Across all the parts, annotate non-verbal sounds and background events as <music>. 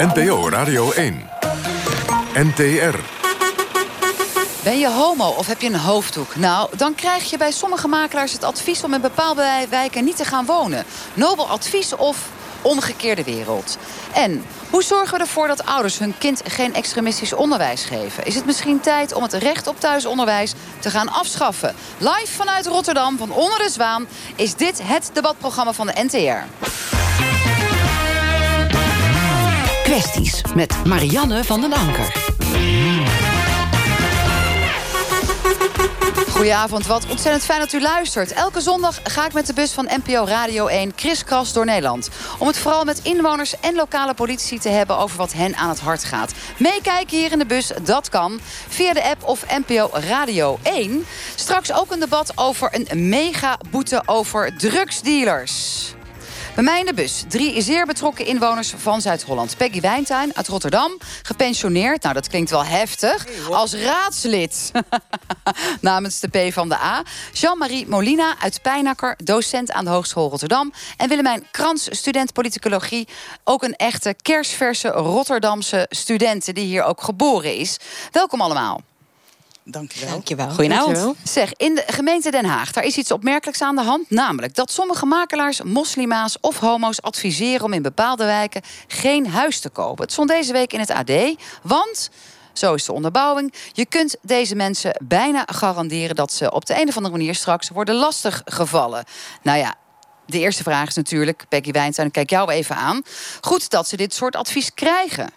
NPO Radio 1. NTR. Ben je homo of heb je een hoofddoek? Nou, dan krijg je bij sommige makelaars het advies om in bepaalde wijken niet te gaan wonen. Nobel advies of omgekeerde wereld. En hoe zorgen we ervoor dat ouders hun kind geen extremistisch onderwijs geven? Is het misschien tijd om het recht op thuisonderwijs te gaan afschaffen? Live vanuit Rotterdam van Onder de Zwaan is dit het debatprogramma van de NTR. Kwesties met Marianne van den Anker. Goedenavond, wat ontzettend fijn dat u luistert. Elke zondag ga ik met de bus van NPO Radio 1 kriskras door Nederland. Om het vooral met inwoners en lokale politici te hebben over wat hen aan het hart gaat. Meekijken hier in de bus, dat kan. Via de app of NPO Radio 1. Straks ook een debat over een mega boete over drugsdealers. Bij mij in de bus drie zeer betrokken inwoners van Zuid-Holland. Peggy Wijntuin uit Rotterdam, gepensioneerd. Nou, dat klinkt wel heftig. Als raadslid <laughs> namens de P van de A. Jean-Marie Molina uit Pijnakker, docent aan de Hogeschool Rotterdam. En Willemijn Krans, student politicologie. Ook een echte kersverse Rotterdamse student die hier ook geboren is. Welkom allemaal. Dankjewel. Dankjewel. Goedenavond. Zeg, in de gemeente Den Haag, daar is iets opmerkelijks aan de hand. Namelijk dat sommige makelaars moslima's of homo's adviseren om in bepaalde wijken geen huis te kopen. Het stond deze week in het AD. Want zo is de onderbouwing. Je kunt deze mensen bijna garanderen dat ze op de een of andere manier straks worden lastiggevallen. Nou ja, de eerste vraag is natuurlijk, Peggy Wijntuin, ik kijk jou even aan. Goed dat ze dit soort advies krijgen.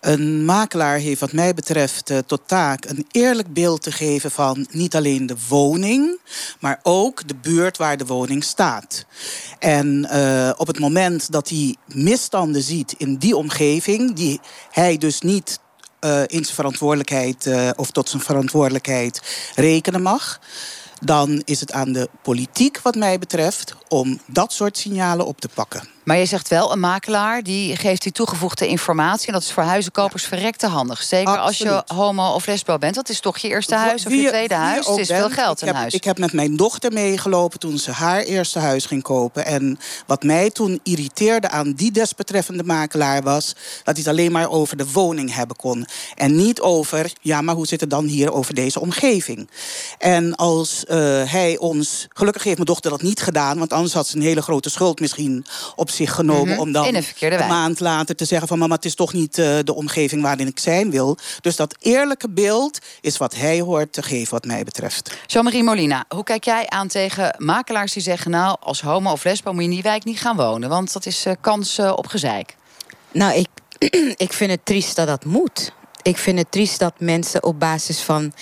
Een makelaar heeft wat mij betreft uh, tot taak een eerlijk beeld te geven van niet alleen de woning, maar ook de buurt waar de woning staat. En uh, op het moment dat hij misstanden ziet in die omgeving, die hij dus niet uh, in zijn verantwoordelijkheid of tot zijn verantwoordelijkheid rekenen mag dan is het aan de politiek, wat mij betreft, om dat soort signalen op te pakken. Maar je zegt wel, een makelaar die geeft die toegevoegde informatie. En dat is voor huizenkopers ja. verrekte handig. Zeker Absoluut. als je homo of lesbo bent. Dat is toch je eerste huis of je tweede huis. Het is veel geld in huis. Ik heb met mijn dochter meegelopen toen ze haar eerste huis ging kopen. En wat mij toen irriteerde aan die desbetreffende makelaar was... dat hij het alleen maar over de woning hebben kon. En niet over, ja, maar hoe zit het dan hier over deze omgeving? En als uh, hij ons... Gelukkig heeft mijn dochter dat niet gedaan... want anders had ze een hele grote schuld misschien op zich genomen... Mm -hmm. om dan een, een maand later te zeggen van... mama, het is toch niet uh, de omgeving waarin ik zijn wil. Dus dat eerlijke beeld is wat hij hoort te geven wat mij betreft. Jean-Marie Molina, hoe kijk jij aan tegen makelaars die zeggen... nou, als homo of lesbo moet je in die wijk niet gaan wonen... want dat is uh, kans uh, op gezeik. Nou, ik, <clears throat> ik vind het triest dat dat moet. Ik vind het triest dat mensen op basis van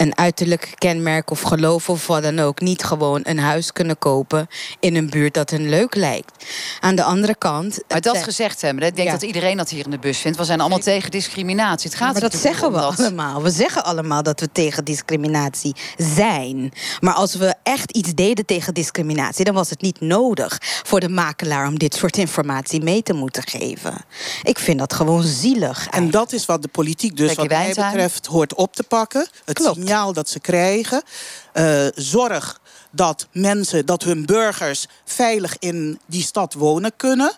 een uiterlijk kenmerk of geloof of wat dan ook niet gewoon een huis kunnen kopen in een buurt dat hun leuk lijkt. Aan de andere kant. Maar dat gezegd hebben, ik denk ja. dat iedereen dat hier in de bus vindt. We zijn allemaal ik... tegen discriminatie. Het gaat maar dat zeggen we dat... allemaal. We zeggen allemaal dat we tegen discriminatie zijn. Maar als we echt iets deden tegen discriminatie, dan was het niet nodig voor de makelaar om dit soort informatie mee te moeten geven. Ik vind dat gewoon zielig. Eigenlijk. En dat is wat de politiek dus, wat mij betreft, hoort op te pakken. Het Klopt dat ze krijgen. Uh, zorg dat mensen, dat hun burgers veilig in die stad wonen kunnen.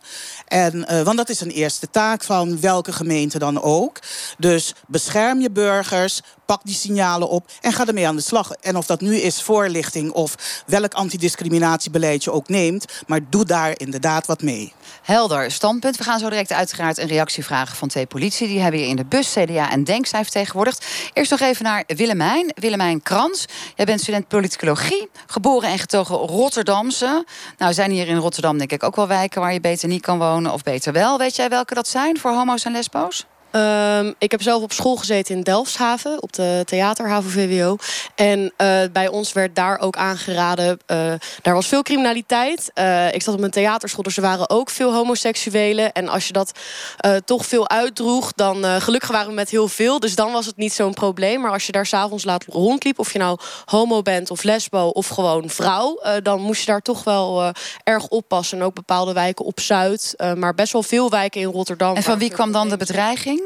En, uh, want dat is een eerste taak van welke gemeente dan ook. Dus bescherm je burgers, pak die signalen op en ga ermee aan de slag. En of dat nu is voorlichting of welk antidiscriminatiebeleid je ook neemt, maar doe daar inderdaad wat mee. Helder standpunt. We gaan zo direct uiteraard een reactie vragen van twee politie. Die hebben hier in de bus CDA en Denk zijn vertegenwoordigd. Eerst nog even naar Willemijn. Willemijn Krans. Jij bent student politicologie, geboren en getogen Rotterdamse. Nou, zijn hier in Rotterdam denk ik ook wel wijken waar je beter niet kan wonen of beter wel. Weet jij welke dat zijn voor homo's en lesbo's? Um, ik heb zelf op school gezeten in Delfshaven, op de theaterhaven VWO. En uh, bij ons werd daar ook aangeraden, uh, daar was veel criminaliteit. Uh, ik zat op een theaterschool, dus er waren ook veel homoseksuelen. En als je dat toch veel uitdroeg, dan gelukkig waren we met heel veel. Dus dan was het niet zo'n probleem. Maar als je daar s'avonds laat rondliep, of je nou homo bent of lesbo of gewoon vrouw... dan moest je daar toch wel erg oppassen. En ook bepaalde wijken op Zuid, maar best wel veel wijken in Rotterdam. En van wie kwam dan de bedreiging?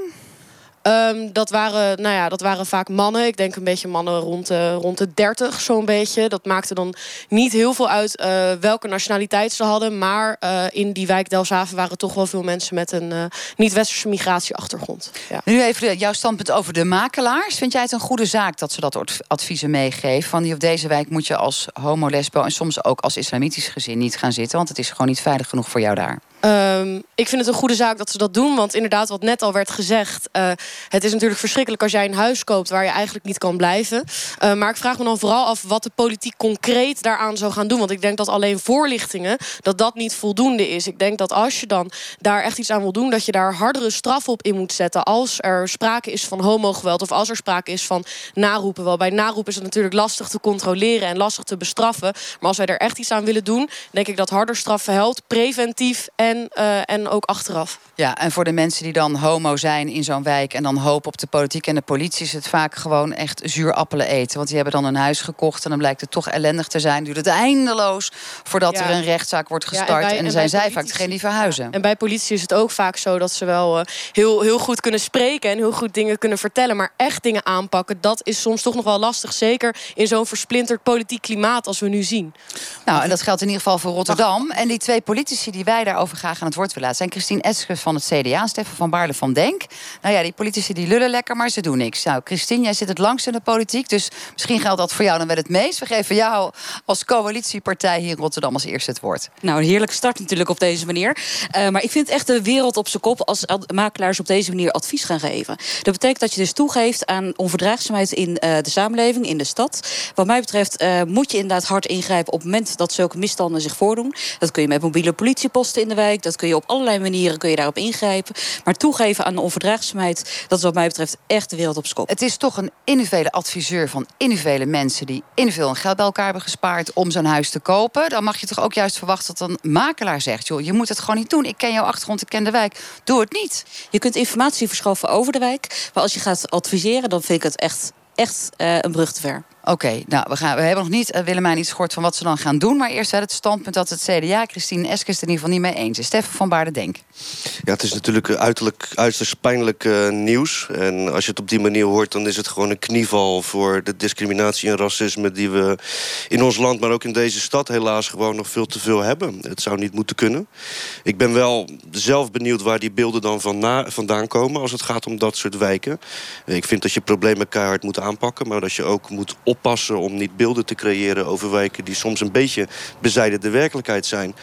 Ehm, dat, waren, nou ja, dat waren vaak mannen. Ik denk een beetje mannen rond de, rond de 30, zo'n beetje. Dat maakte dan niet heel veel uit uh, welke nationaliteit ze hadden. Maar uh, in die wijk Delfshaven waren toch wel veel mensen met een uh, niet-westerse migratieachtergrond. Ja. Nu even jouw standpunt over de makelaars. Vind jij het een goede zaak dat ze dat adviezen meegeven? Van die op deze wijk moet je als homo, lesbo en soms ook als islamitisch gezin niet gaan zitten. Want het is gewoon niet veilig genoeg voor jou daar. Um, ik vind het een goede zaak dat ze dat doen. Want inderdaad, wat net al werd gezegd... Uh, het is natuurlijk verschrikkelijk als jij een huis koopt... waar je eigenlijk niet kan blijven. Uh, maar ik vraag me dan vooral af wat de politiek concreet daaraan zou gaan doen. Want ik denk dat alleen voorlichtingen... dat dat niet voldoende is. Ik denk dat als je dan daar echt iets aan wil doen... dat je daar hardere straffen op in moet zetten... als er sprake is van homogeweld... of als er sprake is van naroepen. Wel, bij naroepen is het natuurlijk lastig te controleren... en lastig te bestraffen. Maar als wij er echt iets aan willen doen... denk ik dat harder straffen helpt, preventief... en en, uh, en ook achteraf. Ja, en voor de mensen die dan homo zijn in zo'n wijk... en dan hopen op de politiek en de politie... is het vaak gewoon echt zuurappelen eten. Want die hebben dan een huis gekocht... en dan blijkt het toch ellendig te zijn. Duurt het eindeloos voordat ja. er een rechtszaak wordt gestart. Ja, en, bij, en, dan zijn zij vaak degene die verhuizen. En bij politie is het ook vaak zo dat ze wel uh, heel, heel goed kunnen spreken... en heel goed dingen kunnen vertellen. Maar echt dingen aanpakken, dat is soms toch nog wel lastig. Zeker in zo'n versplinterd politiek klimaat als we nu zien. Nou, en dat geldt in ieder geval voor Rotterdam. En die twee politici die wij daarover graag aan het woord willen laten... zijn Christine Eskes van het CDA, Steffen van Baarle van Denk. Nou ja, die politici die lullen lekker, maar ze doen niks. Nou, Christine, jij zit het langst in de politiek... dus misschien geldt dat voor jou dan wel het meest. We geven jou als coalitiepartij hier in Rotterdam als eerste het woord. Nou, een heerlijke start natuurlijk op deze manier. Uh, maar ik vind echt de wereld op zijn kop... als makelaars op deze manier advies gaan geven. Dat betekent dat je dus toegeeft aan onverdraagzaamheid in uh, de samenleving, in de stad. Wat mij betreft uh, moet je inderdaad hard ingrijpen... op het moment dat zulke misstanden zich voordoen. Dat kun je met mobiele politieposten in de wijk... dat kun je op allerlei manieren kun je daarop ingrijpen. Maar toegeven aan de onverdraagzaamheid, dat is wat mij betreft echt de wereld op skop. Het is toch een individuele adviseur van individuele mensen die individueel geld bij elkaar hebben gespaard om zo'n huis te kopen. Dan mag je toch ook juist verwachten dat een makelaar zegt: joh, je moet het gewoon niet doen. Ik ken jouw achtergrond, ik ken de wijk. Doe het niet. Je kunt informatie verschaffen over de wijk. Maar als je gaat adviseren, dan vind ik het echt, echt uh, een brug te ver. Oké, nou, we, gaan, we hebben nog niet, uh, Willemijn, iets gehoord van wat ze dan gaan doen. Maar eerst het standpunt dat het CDA, Christine Eskes, er in ieder geval niet mee eens is. Steffen van Baarden, denk. Ja, het is natuurlijk uiterlijk, uiterst pijnlijk uh, nieuws. En als je het op die manier hoort, dan is het gewoon een knieval voor de discriminatie en racisme die we in ons land, maar ook in deze stad helaas gewoon nog veel te veel hebben. Het zou niet moeten kunnen. Ik ben wel zelf benieuwd waar die beelden dan van vandaan komen als het gaat om dat soort wijken. Ik vind dat je problemen keihard moet aanpakken, maar dat je ook moet op oppassen om niet beelden te creëren over wijken die soms een beetje bezijden de werkelijkheid zijn.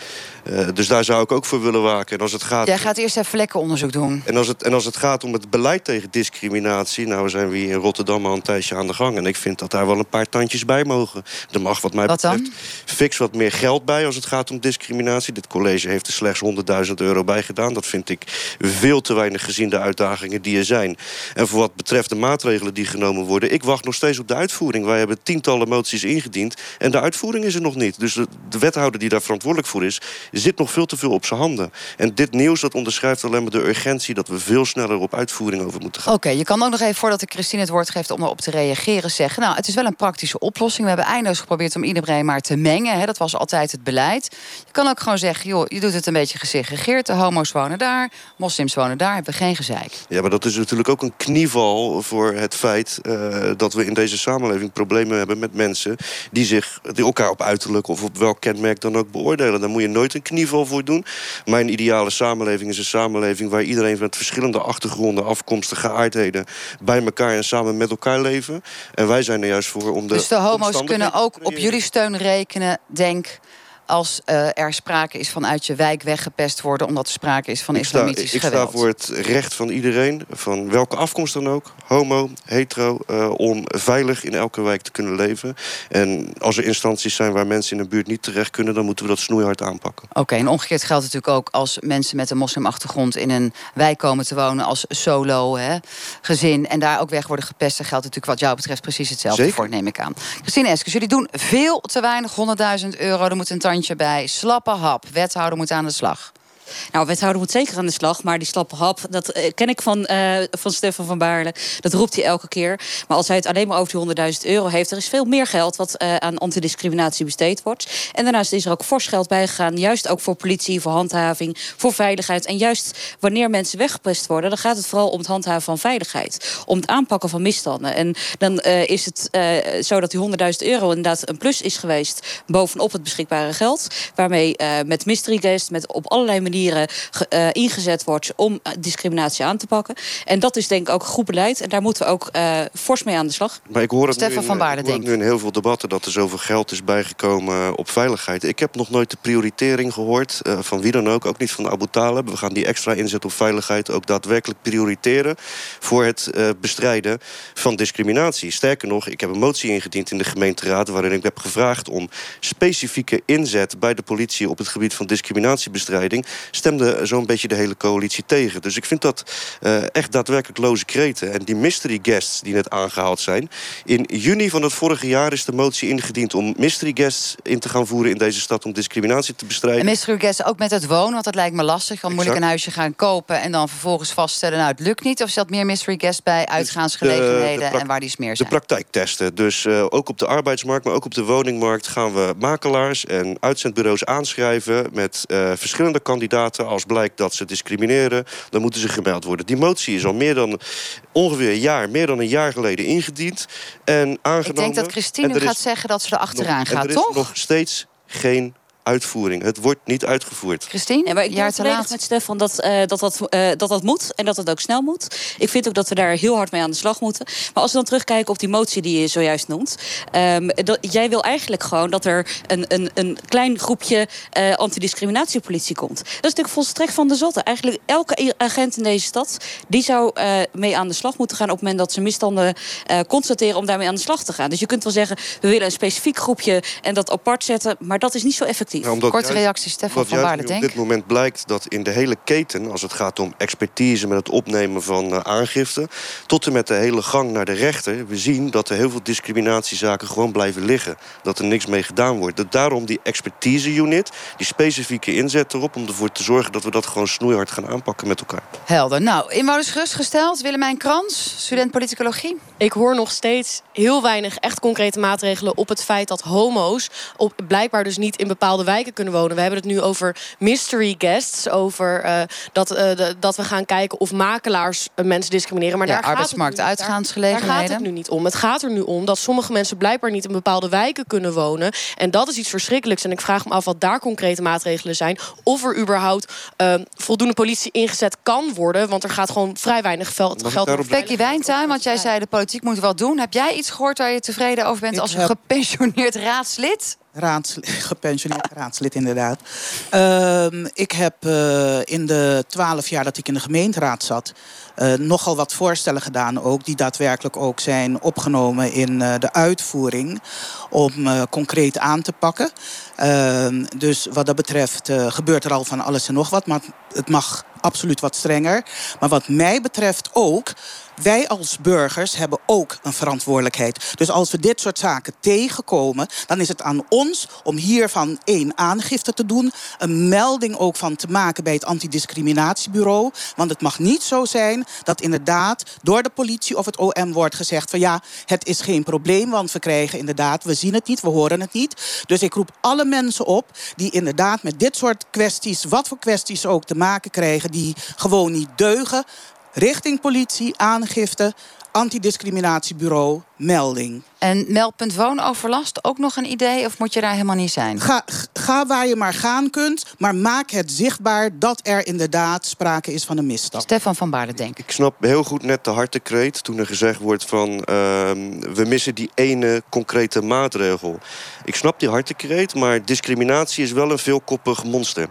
Uh, dus daar zou ik ook voor willen waken. En als het gaat... Jij gaat eerst even vlekkenonderzoek doen. En als, het, en als het gaat om het beleid tegen discriminatie... nou zijn we hier in Rotterdam al een tijdje aan de gang. En ik vind dat daar wel een paar tandjes bij mogen. Er mag wat mij wat betreft dan? fix wat meer geld bij als het gaat om discriminatie. Dit college heeft er slechts 100.000 euro bij gedaan. Dat vind ik veel te weinig gezien de uitdagingen die er zijn. En voor wat betreft de maatregelen die genomen worden... ik wacht nog steeds op de uitvoering. Wij hebben tientallen moties ingediend en de uitvoering is er nog niet. Dus de, de wethouder die daar verantwoordelijk voor is zit nog veel te veel op zijn handen. En dit nieuws dat onderschrijft alleen maar de urgentie... dat we veel sneller op uitvoering over moeten gaan. Oké, okay, je kan ook nog even, voordat ik Christine het woord geeft... om erop te reageren, zeggen... nou, het is wel een praktische oplossing. We hebben eindeloos geprobeerd om iedereen maar te mengen. Hè. Dat was altijd het beleid. Je kan ook gewoon zeggen, joh, je doet het een beetje gesegregeerd. De homo's wonen daar, moslims wonen daar. Hebben we geen gezeik. Ja, maar dat is natuurlijk ook een knieval voor het feit... Uh, dat we in deze samenleving problemen hebben met mensen... die, zich, die elkaar op uiterlijk of op welk kenmerk dan ook beoordelen. Dan moet je nooit een knieval voor doen. Mijn ideale samenleving is een samenleving... waar iedereen met verschillende achtergronden, afkomsten, geaardheden... bij elkaar en samen met elkaar leven. En wij zijn er juist voor om de Dus de homo's kunnen ook op jullie steun rekenen, denk als uh, er sprake is van uit je wijk weggepest worden... omdat er sprake is van islamitisch ik geweld. Ik sta voor het recht van iedereen, van welke afkomst dan ook... homo, hetero, uh, om veilig in elke wijk te kunnen leven. En als er instanties zijn waar mensen in een buurt niet terecht kunnen... dan moeten we dat snoeihard aanpakken. Oké, okay, en omgekeerd geldt natuurlijk ook... als mensen met een moslimachtergrond in een wijk komen te wonen... als solo, hè, gezin, en daar ook weg worden gepest... dan geldt natuurlijk wat jou betreft precies hetzelfde Zeker. voor, neem ik aan. Christine Eskes, jullie doen veel te weinig, 100.000 euro. Er moet een bij. Slappe hap. Wethouder moet aan de slag. Nou, wethouder moet zeker aan de slag. Maar die slappe hap, dat eh, ken ik van, uh, van Stefan van Baarle. Dat roept hij elke keer. Maar als hij het alleen maar over die 100.000 euro heeft... er is veel meer geld wat uh, aan antidiscriminatie besteed wordt. En daarnaast is er ook fors geld bijgegaan. Juist ook voor politie, voor handhaving, voor veiligheid. En juist wanneer mensen weggepest worden... dan gaat het vooral om het handhaven van veiligheid. Om het aanpakken van misstanden. En dan is het zo dat die 100.000 euro inderdaad een plus is geweest... bovenop het beschikbare geld. Waarmee met mystery guest, met op allerlei manieren manieren uh, ingezet wordt om eh, discriminatie aan te pakken. En dat is denk ik ook goed beleid. En daar moeten we ook uh, fors mee aan de slag. Maar ik hoor het, Stefan nu in, van Baarden, ik hoor het nu in heel veel debatten dat er zoveel geld is bijgekomen op veiligheid. Ik heb nog nooit de prioritering gehoord uh, van wie dan ook. Ook niet van Abu Talib. We gaan die extra inzet op veiligheid ook daadwerkelijk prioriteren voor het uh, bestrijden van discriminatie. Sterker nog, ik heb een motie ingediend in de gemeenteraad waarin ik heb gevraagd om specifieke inzet bij de politie op het gebied van discriminatiebestrijding stemde zo'n beetje de hele coalitie tegen. Dus ik vind dat uh, echt daadwerkelijk loze kreten. En die mystery guests die net aangehaald zijn. In juni van het vorige jaar is de motie ingediend om mystery guests in te gaan voeren in deze stad om discriminatie te bestrijden. En mystery guests ook met het wonen, want dat lijkt me lastig. Dan moet ik een huisje gaan kopen en dan vervolgens vaststellen, nou het lukt niet. Of zat meer mystery guests bij uitgaansgelegenheden en waar die smeer zijn? De praktijktesten. Dus uh, ook op de arbeidsmarkt, maar ook op de woningmarkt gaan we makelaars en uitzendbureaus aanschrijven met uh, verschillende kandidaten als blijkt dat ze discrimineren, dan moeten ze gemeld worden. Die motie is al meer dan ongeveer een jaar, meer dan een jaar geleden ingediend en aangenomen. Ik denk dat Christine gaat zeggen dat ze er achteraan gaat, er toch? is nog steeds geen uitvoering. Het wordt niet uitgevoerd. Christine, ja, maar ik ben het volledig met Stefan dat, uh, dat, dat, uh, dat dat moet en dat het ook snel moet. Ik vind ook dat we daar heel hard mee aan de slag moeten. Maar als we dan terugkijken op die motie die je zojuist noemt. Um, dat, jij wil eigenlijk gewoon dat er een, een, een klein groepje uh, antidiscriminatiepolitie komt. Dat is natuurlijk volstrekt van de zotte. Eigenlijk elke agent in deze stad die zou mee aan de slag moeten gaan op het moment dat ze misstanden constateren om daarmee aan de slag te gaan. Dus je kunt wel zeggen, we willen een specifiek groepje en dat apart zetten, maar dat is niet zo effectief. Korte juist, reactie, Stefan van Waarden, denk Op dit moment blijkt dat in de hele keten... als het gaat om expertise met het opnemen van uh, aangifte... tot en met de hele gang naar de rechter... we zien dat er heel veel discriminatiezaken gewoon blijven liggen. Dat er niks mee gedaan wordt. Dat daarom die expertise-unit, die specifieke inzet erop... om ervoor te zorgen dat we dat gewoon snoeihard gaan aanpakken met elkaar. Helder. Nou, inwoners gerustgesteld. Willemijn Krans, student politicologie. Ik hoor nog steeds heel weinig echt concrete maatregelen... op het feit dat homo's op, blijkbaar dus niet in bepaalde wijken kunnen wonen. We hebben het nu over mystery guests. Over uh, dat, uh, de, dat we gaan kijken of makelaars uh, mensen discrimineren. Maar ja, daar arbeidsmarkt, gaat het nu, uitgaansgelegenheden. Daar, daar gaat het nu niet om. Het gaat er nu om dat sommige mensen blijkbaar niet in bepaalde wijken kunnen wonen. En dat is iets verschrikkelijks. En ik vraag me af wat daar concrete maatregelen zijn. Of er überhaupt voldoende politie ingezet kan worden. Want er gaat gewoon vrij weinig geld, geld over. Becky Wijntuin, want jij zei de politiek moet wat doen. Heb jij iets gehoord waar je tevreden over bent ik als heb... gepensioneerd raadslid? Raads, <laughs> gepensioneerd raadslid, inderdaad. Uh, ik heb uh, in de twaalf jaar dat ik in de gemeenteraad zat... Uh, nogal wat voorstellen gedaan ook... die daadwerkelijk ook zijn opgenomen in uh, de uitvoering... om concreet aan te pakken. Ehm, dus wat dat betreft gebeurt er al van alles en nog wat... maar het mag absoluut wat strenger. Maar wat mij betreft ook wij als burgers hebben ook een verantwoordelijkheid. Dus als we dit soort zaken tegenkomen, dan is het aan ons om hiervan één aangifte te doen, een melding ook van te maken bij het antidiscriminatiebureau. Want het mag niet zo zijn dat inderdaad door de politie of het OM wordt gezegd van ja, het is geen probleem, want we krijgen inderdaad, we zien het niet, we horen het niet. Dus ik roep alle mensen op die inderdaad met dit soort kwesties, wat voor kwesties ook te maken krijgen, die gewoon niet deugen, richting politie, aangifte, antidiscriminatiebureau, melding. En meldpunt woonoverlast ook nog een idee of moet je daar helemaal niet zijn? Ga, ga waar je maar gaan kunt, maar maak het zichtbaar dat er inderdaad sprake is van een misstap. Stefan van Baarden, denk ik. Ik snap heel goed net de hartekreet toen er gezegd wordt van uh, we missen die ene concrete maatregel. Ik snap die hartekreet, maar discriminatie is wel een veelkoppig monster.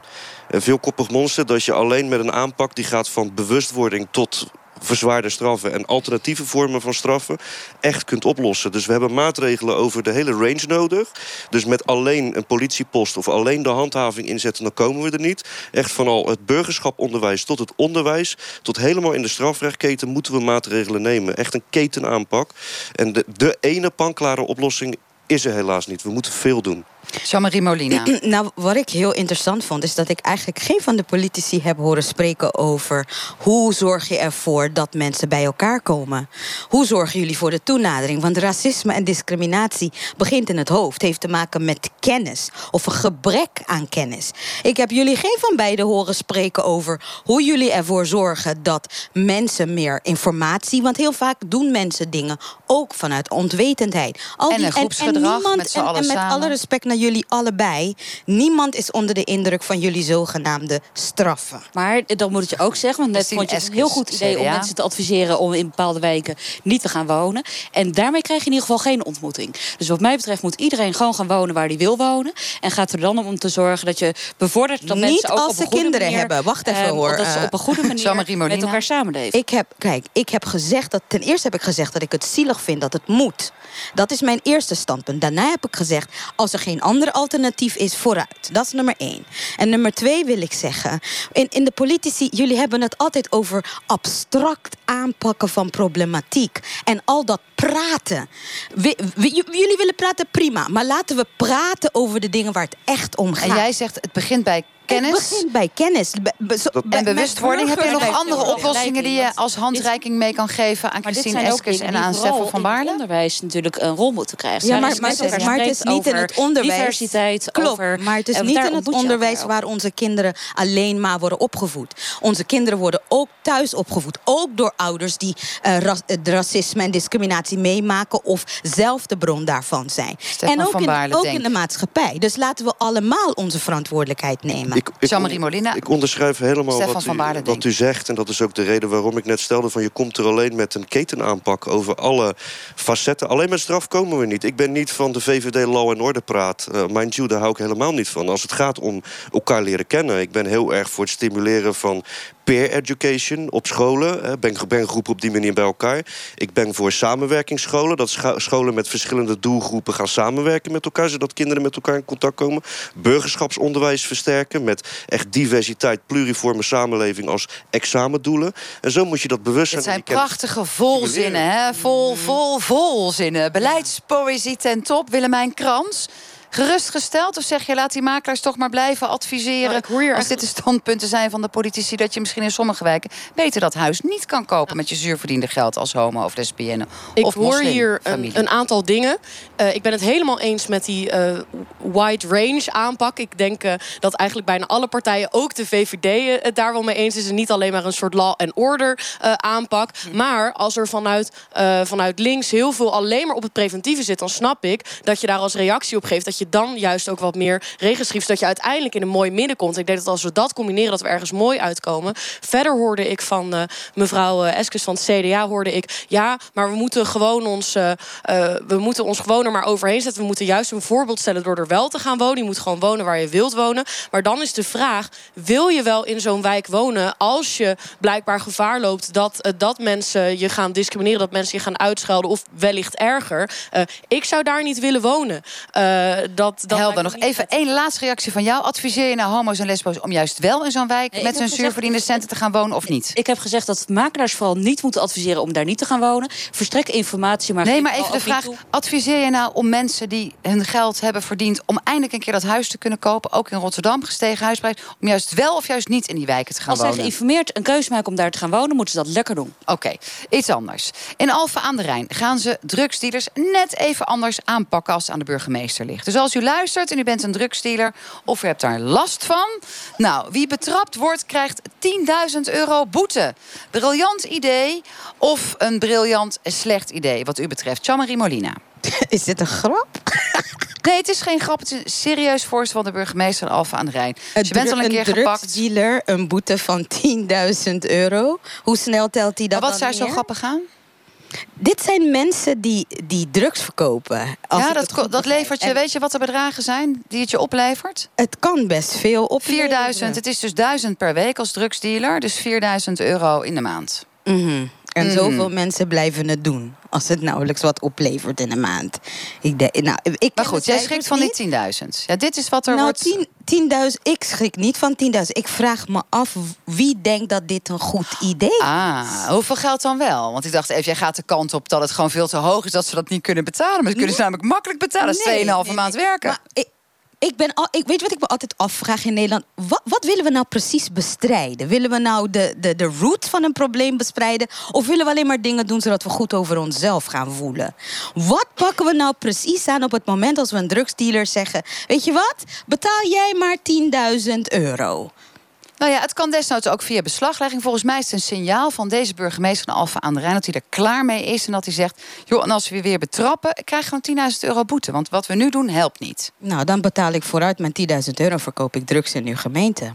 Een veelkoppig monster dat je alleen met een aanpak die gaat van bewustwording tot verzwaarde straffen en alternatieve vormen van straffen echt kunt oplossen. Dus we hebben maatregelen over de hele range nodig. Dus met alleen een politiepost of alleen de handhaving inzetten, dan komen we er niet. Echt van al het burgerschaponderwijs tot het onderwijs, tot helemaal in de strafrechtketen moeten we maatregelen nemen. Echt een ketenaanpak. En de, de ene panklare oplossing is er helaas niet. We moeten veel doen. Jean-Marie Molina. <clears throat> Nou, wat ik heel interessant vond, is dat ik eigenlijk geen van de politici heb horen spreken over hoe zorg je ervoor dat mensen bij elkaar komen. Hoe zorgen jullie voor de toenadering? Want racisme en discriminatie begint in het hoofd, heeft te maken met kennis of een gebrek aan kennis. Ik heb jullie geen van beiden horen spreken over hoe jullie ervoor zorgen dat mensen meer informatie, want heel vaak doen mensen dingen ook vanuit onwetendheid. Al die, en groepsgedrag en, niemand, met en met alle respect naar jullie allebei. Niemand is onder de indruk van jullie zogenaamde straffen. Maar dan moet je ook zeggen, want net vond je het een heel goed idee om mensen te adviseren om in bepaalde wijken niet te gaan wonen. En daarmee krijg je in ieder geval geen ontmoeting. Dus wat mij betreft moet iedereen gewoon gaan wonen waar hij wil wonen. En gaat er dan om te zorgen dat je bevordert dat niet mensen ook als op ze kinderen manier, hebben. Wacht even eh, hoor. Dat ze op een goede <laughs> manier met elkaar samenleven. Ik heb, kijk, ik heb gezegd dat ten eerste heb ik gezegd dat ik het zielig vind dat het moet. Dat is mijn eerste standpunt. Daarna heb ik gezegd, als er geen ander alternatief is, vooruit. Dat is nummer één. En nummer twee wil ik zeggen, in, in de politici, jullie hebben het altijd over abstract aanpakken van problematiek. En al dat praten. We- we- jullie willen praten, prima. Maar laten we praten over de dingen waar het echt om gaat. En jij zegt het begint bij kennis. Het begint bij kennis. Be- be- zo- bij- En bewustwording. Heb je nog andere oplossingen die je als handreiking mee kan geven aan Maar Christine dingen en aan Stefan van het Baarle? onderwijs natuurlijk een rol moeten krijgen. Ja, maar, het is, elkaar maar het is spreekt niet in het onderwijs. Diversiteit, Klopt, over, maar het is niet in het onderwijs waar onze kinderen alleen maar worden opgevoed. Onze kinderen worden ook thuis opgevoed. Ook door ouders die eh, ras- eh, racisme en discriminatie meemaken of zelf de bron daarvan zijn. Stefan en ook, van in, Baarle ook in de maatschappij. Dus laten we allemaal onze verantwoordelijkheid nemen. Ik, ik, Molina. ik onderschrijf helemaal Stefan wat van u, wat u zegt. En dat is ook de reden waarom ik net stelde... van je komt er alleen met een ketenaanpak over alle facetten. Alleen met straf komen we niet. Ik ben niet van de VVD Law and Order praat. Uh, mind you, daar hou ik helemaal niet van. Als het gaat om elkaar leren kennen. Ik ben heel erg voor het stimuleren van peer education op scholen. hè. Ben, groepen op die manier bij elkaar. Ik ben voor samenwerkingsscholen. Dat scholen met verschillende doelgroepen gaan samenwerken met elkaar... zodat kinderen met elkaar in contact komen. Burgerschapsonderwijs versterken met echt diversiteit... pluriforme samenleving als examendoelen. En zo moet je dat bewustzijn... Het zijn die kennis- prachtige volzinnen, hè? Vol, vol, volzinnen. Beleidspoëzie ten top. Willemijn Krans. Gerustgesteld? Of zeg je, laat die makelaars toch maar blijven adviseren... Nou, als dit de standpunten zijn van de politici... dat je misschien in sommige wijken beter dat huis niet kan kopen... met je zuurverdiende geld als homo of lesbienne Ik of hoor hier een, aantal dingen. Eh, ik ben het helemaal eens met die eh, wide range aanpak. Ik denk eh, dat eigenlijk bijna alle partijen, ook de VVD, het daar wel mee eens is. En niet alleen maar een soort law and order aanpak. Maar als er vanuit, vanuit links heel veel alleen maar op het preventieve zit, dan snap ik dat je daar als reactie op geeft. Dat je dan juist ook wat meer regels schrijft. Zodat je uiteindelijk in een mooi midden komt. Ik denk dat als we dat combineren, dat we ergens mooi uitkomen. Verder hoorde ik van eh, mevrouw eh, Eskes van het CDA, hoorde ik, ja, maar we moeten gewoon ons, eh, we moeten ons gewoon er maar overheen zetten. We moeten juist een voorbeeld stellen door er wel te gaan wonen. Je moet gewoon wonen waar je wilt wonen. Maar dan is de vraag: wil je wel in zo'n wijk wonen als je blijkbaar gevaar loopt dat, dat mensen je gaan discrimineren, dat mensen je gaan uitschelden of wellicht erger? Ik zou daar niet willen wonen. Dat, dat Helder, nog even één laatste reactie van jou. Adviseer je nou homo's en lesbo's om juist wel in zo'n wijk... Ik met gezegd- zuurverdiende centen te gaan wonen of niet? Ik heb gezegd dat makelaars vooral niet moeten adviseren om daar niet te gaan wonen. Verstrek informatie, maar Nee, maar even de vraag: adviseer je nou om mensen die hun geld hebben verdiend om eindelijk een keer dat huis te kunnen kopen, ook in Rotterdam gestegen huisprijs, om juist wel of juist niet in die wijken te gaan Als zij wonen? geïnformeerd een keuze maken om daar te gaan wonen, moeten ze dat lekker doen. Oké, iets anders. In Alphen aan de Rijn gaan ze drugsdealers net even anders aanpakken als het aan de burgemeester ligt. Dus als u luistert en u bent een drugsdealer of u hebt daar last van, nou, wie betrapt wordt krijgt 10.000 euro boete. Briljant idee of een briljant slecht idee wat u betreft. Jean-Marie Molina. <laughs> Is dit een grap? <laughs> Nee, het is geen grap. Het is een serieus voorstel van de burgemeester van Alphen aan de Rijn. Dus je bent al een keer gepakt. drugsdealer een boete van 10.000 euro. Hoe snel telt hij dat Maar wat zou zo grappig gaan? Dit zijn mensen die, die drugs verkopen. Als ja, dat, dat levert je. En Weet je wat de bedragen zijn die het je oplevert? Het kan best veel op. 4000. Het is dus 1000 per week als drugsdealer. Dus 4000 euro in de maand. Mhm. En Mhm. zoveel mensen blijven het doen. Als het nauwelijks wat oplevert in een maand. Ik nou, ik Maar goed, jij schrikt van niet. die 10.000. Ja, dit is wat er Nou, wordt... 10 10.000. Ik schrik niet van 10.000. Ik vraag me af wie denkt dat dit een goed idee is. Ah, hoeveel geld dan wel? Want ik dacht even, jij gaat de kant op dat het gewoon veel te hoog is... dat ze dat niet kunnen betalen. Maar dat kunnen ze namelijk makkelijk betalen. Dat is 2,5 nee, maand nee. werken. Maar ik, ik ben ik weet wat ik me altijd afvraag in Nederland. Wat, willen we nou precies bestrijden? Willen we nou de, de, de root van een probleem bestrijden? Of willen we alleen maar dingen doen zodat we goed over onszelf gaan voelen? Wat pakken we nou precies aan op het moment als we een drugsdealer zeggen: Weet je wat? Betaal jij maar 10.000 euro. Nou ja, het kan desnoods ook via beslaglegging. Volgens mij is het een signaal van deze burgemeester van Alfa aan de Rijn... dat hij er klaar mee is en dat hij zegt... joh, en als we weer betrappen, krijg je gewoon 10.000 euro boete. Want wat we nu doen, helpt niet. Nou, dan betaal ik vooruit mijn 10.000 euro... verkoop ik drugs in uw gemeente.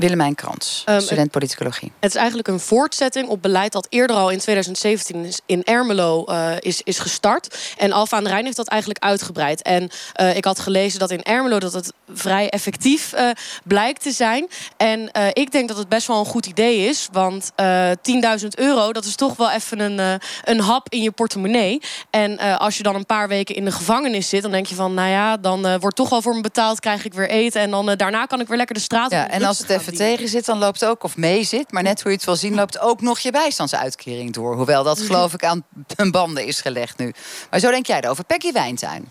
Willemijn Krans, Ehm, student politicologie. Het is eigenlijk een voortzetting op beleid dat eerder al in 2017 is- in Ermelo eh, is, is gestart. En Alfa aan de Rijn heeft dat eigenlijk uitgebreid. En eh, ik had gelezen dat in Ermelo dat het vrij effectief eh, blijkt te zijn. En ik denk dat het best wel een goed idee is. Want eh 10.000 euro, dat is toch wel even een, een hap in je portemonnee. En als je dan een paar weken in de gevangenis zit, dan denk je van, nou ja, dan wordt toch wel voor me betaald, krijg ik weer eten. En dan daarna kan ik weer lekker de straat Ja, op en drugs als het even dealen. tegen zit, dan loopt ook, of mee zit... maar net hoe je het wil zien, loopt ook nog je bijstandsuitkering door. Hoewel dat geloof ik aan hun banden is gelegd nu. Maar zo denk jij erover. Peggy Wijntuin.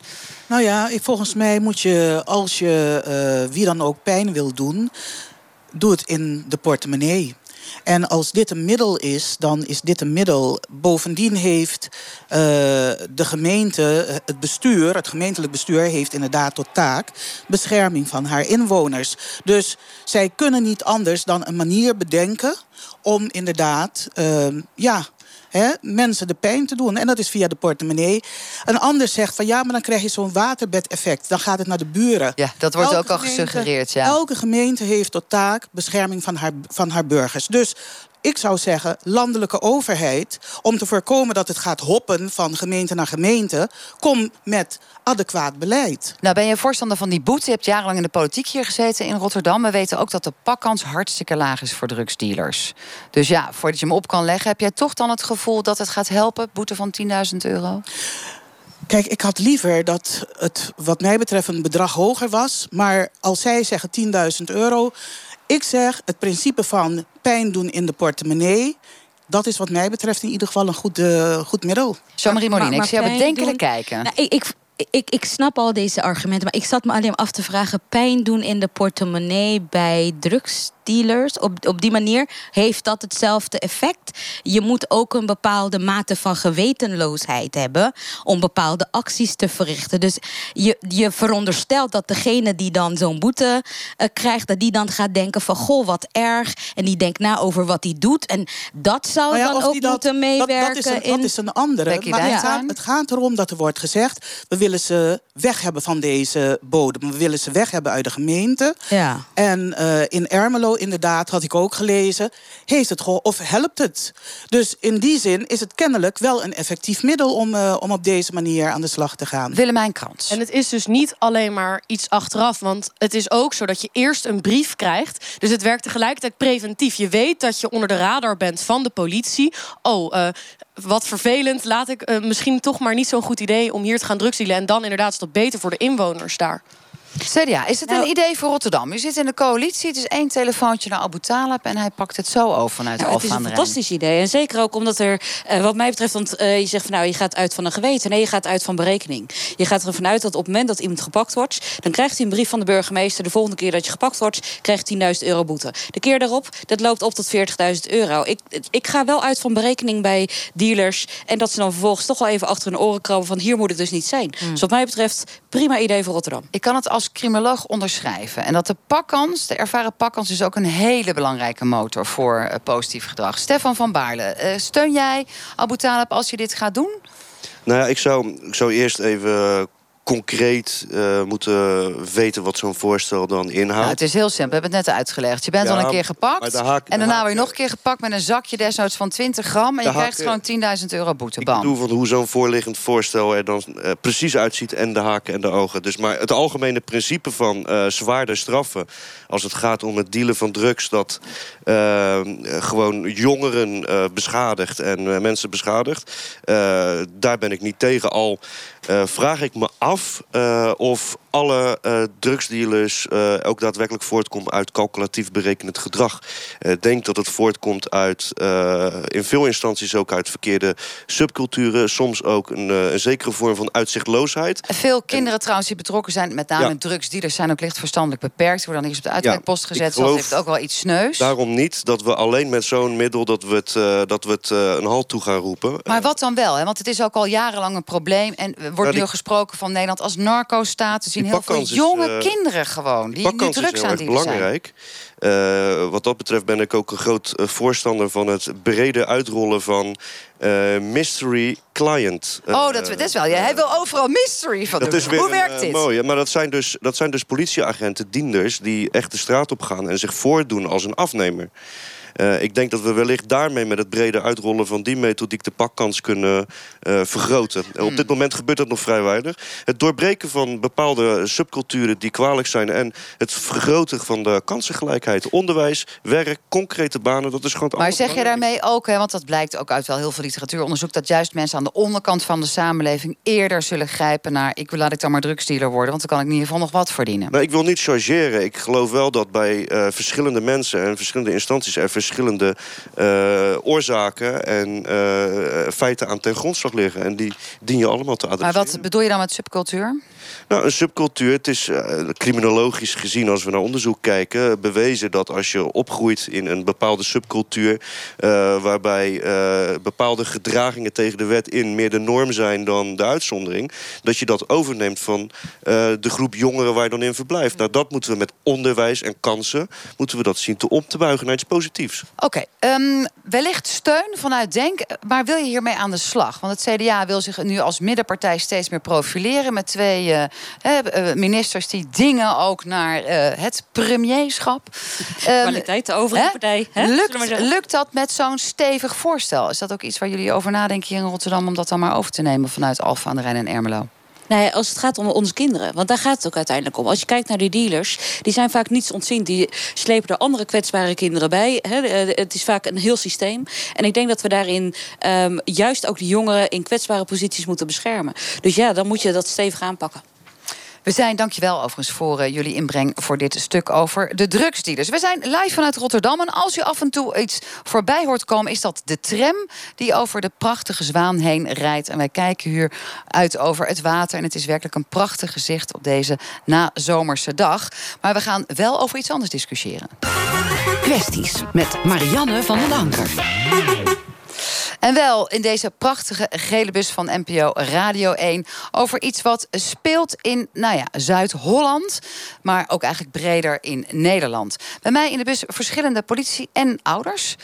Nou ja, volgens mij moet je, als je eh, wie dan ook pijn wil doen, doe het in de portemonnee. En als dit een middel is, dan is dit een middel. Bovendien heeft eh, de gemeente, het bestuur, het gemeentelijk bestuur, heeft inderdaad tot taak bescherming van haar inwoners. Dus zij kunnen niet anders dan een manier bedenken om inderdaad, eh, ja, hè, mensen de pijn te doen. En dat is via de portemonnee. Een ander zegt van ja, maar dan krijg je zo'n waterbedeffect. Dan gaat het naar de buren. Ja, dat wordt Elke ook al gemeente- gesuggereerd, ja. Elke gemeente heeft tot taak bescherming van haar, van haar burgers. Dus ik zou zeggen, landelijke overheid, om te voorkomen dat het gaat hoppen van gemeente naar gemeente, kom met adequaat beleid. Nou, ben je voorstander van die boete? Je hebt jarenlang in de politiek hier gezeten in Rotterdam. We weten ook dat de pakkans hartstikke laag is voor drugsdealers. Dus ja, voordat je hem op kan leggen, heb jij toch dan het gevoel dat het gaat helpen? Boete van 10.000 euro? Kijk, ik had liever dat het wat mij betreft een bedrag hoger was. Maar als zij zeggen 10.000 euro. Ik zeg het principe van pijn doen in de portemonnee. Dat is wat mij betreft in ieder geval een goed, eh, goed middel. Jean-Marie Molina, ik zie jou pijn bedenkelijk doen- kijken. Nou, ik, ik, ik, ik snap al deze argumenten, maar ik zat me alleen af te vragen: pijn doen in de portemonnee bij drugsdealers. Op, op die manier heeft dat hetzelfde effect. Je moet ook een bepaalde mate van gewetenloosheid hebben om bepaalde acties te verrichten. Dus je, je veronderstelt dat degene die dan zo'n boete eh, krijgt, dat die dan gaat denken van goh, wat erg. En die denkt na over wat hij doet. En dat zou Nou ja, dan ook dat- moeten meewerken Dat, dat, is een, in. dat is een andere. Maar het gaat, het gaat erom dat er wordt gezegd... we willen ze weg hebben van deze bodem. We willen ze weg hebben uit de gemeente. Ja. En eh, in Ermelo, inderdaad, had ik ook gelezen... heeft het of helpt het? Dus in die zin is het kennelijk wel een effectief middel... om, eh, om op deze manier aan de slag te gaan. Willemijn Krans. En het is dus niet alleen maar iets achteraf. Want het is ook zo dat je eerst een brief krijgt. Dus het werkt tegelijkertijd preventief. Je weet dat je onder de radar bent van de politie. Oh, eh, wat vervelend. Laat ik eh, misschien toch maar niet zo'n goed idee om hier te gaan drugsdealen. En dan inderdaad is dat beter voor de inwoners daar. CDA, is het Nou- een idee voor Rotterdam? U zit in de coalitie, het is één telefoontje naar Abu Talib... en hij pakt het zo over vanuit Nou, het is een fantastisch idee. En zeker ook omdat er, eh, wat mij betreft, want eh, je zegt van nou, je gaat uit van een geweten. Nee, je gaat uit van berekening. Je gaat ervan uit dat op het moment dat iemand gepakt wordt, dan krijgt hij een brief van de burgemeester. De volgende keer dat je gepakt wordt, krijgt 10.000 euro boete. De keer daarop, dat loopt op tot 40.000 euro. Ik, ik ga wel uit van berekening bij dealers. En dat ze dan vervolgens toch wel even achter hun oren krabben van hier moet ik dus niet zijn. Dus wat mij betreft, prima idee voor Rotterdam. Ik kan het als criminoloog onderschrijven. En dat de pakkans, de ervaren pakkans, is ook een hele belangrijke motor voor eh, positief gedrag. Stefan van Baarle, eh, steun jij Abu Talib als je dit gaat doen? Nou ja, ik zou, ik zou eerst even concreet eh, moeten weten wat zo'n voorstel dan inhoudt. Nou, het is heel simpel, we hebben het net uitgelegd. Je bent Ja, al een keer gepakt. de haak- de en daarna haak- word je nog een keer gepakt met een zakje desnoods van 20 gram. En je krijgt gewoon 10.000 euro boete. Ik bedoel van hoe zo'n voorliggend voorstel er dan eh, precies uitziet... en de haken en de ogen. Dus maar het algemene principe van eh, zwaarder straffen... als het gaat om het dealen van drugs... dat gewoon jongeren beschadigt en mensen beschadigt. Daar ben ik niet tegen. Al eh, vraag ik me af eh, of alle eh, drugsdealers ook daadwerkelijk voortkomen uit calculatief berekenend gedrag. Ik denk dat het voortkomt uit, in veel instanties ook uit verkeerde subculturen. Soms ook een, een zekere vorm van uitzichtloosheid. Veel kinderen trouwens die betrokken zijn, met name Ja. drugsdealers, zijn ook licht verstandelijk beperkt. Worden dan eerst op de uitwerkpost ik gezet. geloof- Dat heeft ook wel iets sneus. Daarom niet dat we alleen met zo'n middel dat we het, dat we het een halt toe gaan roepen. Maar wat dan wel? Hè? Want het is ook al jarenlang een probleem. En wordt nu gesproken van Nederland als narco-staat. We zien heel veel is, jonge eh, kinderen gewoon. Die nu drugs aan het belangrijk. Eh, wat dat betreft ben ik ook een groot eh, voorstander van het brede uitrollen van mystery client. Oh, dat, dat is wel. Ja, hij wil overal mystery van Dat doen. is weer Hoe werkt dit? mooie. Maar dat zijn, dus, dat zijn dus politieagenten, dienders... die echt de straat op gaan en zich voordoen als een afnemer. Eh, ik denk dat we wellicht daarmee met het brede uitrollen van die methodiek de pakkans kunnen eh, vergroten. En Hmm. Op dit moment gebeurt dat nog vrij weinig. Het doorbreken van bepaalde subculturen die kwalijk zijn en het vergroten van de kansengelijkheid, onderwijs, werk, concrete banen, dat is gewoon. het Maar zeg je daarmee ook, hè, want dat blijkt ook uit wel heel veel literatuuronderzoek, dat juist mensen aan de onderkant van de samenleving eerder zullen grijpen naar ik laat ik dan maar drugsdealer worden, want dan kan ik in ieder geval nog wat verdienen. Nou, ik wil niet chargeren. Ik geloof wel dat bij eh, verschillende mensen en verschillende instanties er verschillende eh, oorzaken en eh, feiten aan ten grondslag liggen. En die dien je allemaal te Maar adresseren. wat bedoel je dan met subcultuur? Nou, een subcultuur, het is eh, criminologisch gezien, als we naar onderzoek kijken, bewezen dat als je opgroeit in een bepaalde subcultuur, waarbij bepaalde gedragingen tegen de wet in meer de norm zijn dan de uitzondering, dat je dat overneemt van de groep jongeren waar je dan in verblijft. Nou, dat moeten we met onderwijs en kansen, moeten we dat zien te om te buigen naar iets positiefs. Oké, ehm, wellicht steun vanuit Denk, maar wil je hiermee aan de slag? Want het CDA wil zich nu als middenpartij steeds meer profileren met twee eh, eh, ministers die dingen ook naar eh, het premierschap. <laughs> Ehm, Kwaliteit, de overige hè? partij. Hè? Lukt, lukt dat met zo'n stevig voorstel? Is dat ook iets waar jullie over nadenken hier in Rotterdam om dat dan maar over te nemen vanuit Alphen aan de Rijn en Ermelo? Nou ja, als het gaat om onze kinderen. Want daar gaat het ook uiteindelijk om. Als je kijkt naar die dealers, die zijn vaak niets ontzien. Die slepen er andere kwetsbare kinderen bij. Eh, Het is vaak een heel systeem. En ik denk dat we daarin ehm, juist ook die jongeren in kwetsbare posities moeten beschermen. Dus ja, dan moet je dat stevig aanpakken. We zijn, dankjewel overigens voor eh, jullie inbreng voor dit stuk over de drugsdealers. We zijn live vanuit Rotterdam en als u af en toe iets voorbij hoort komen... is dat de tram die over de prachtige Zwaan heen rijdt. En wij kijken hier uit over het water. En het is werkelijk een prachtig gezicht op deze nazomerse dag. Maar we gaan wel over iets anders discussiëren. Kwesties met Marianne van den Anker. En wel in deze prachtige gele bus van NPO Radio 1 over iets wat speelt in nou ja, Zuid-Holland, maar ook eigenlijk breder in Nederland. Bij mij in de bus verschillende politici en ouders.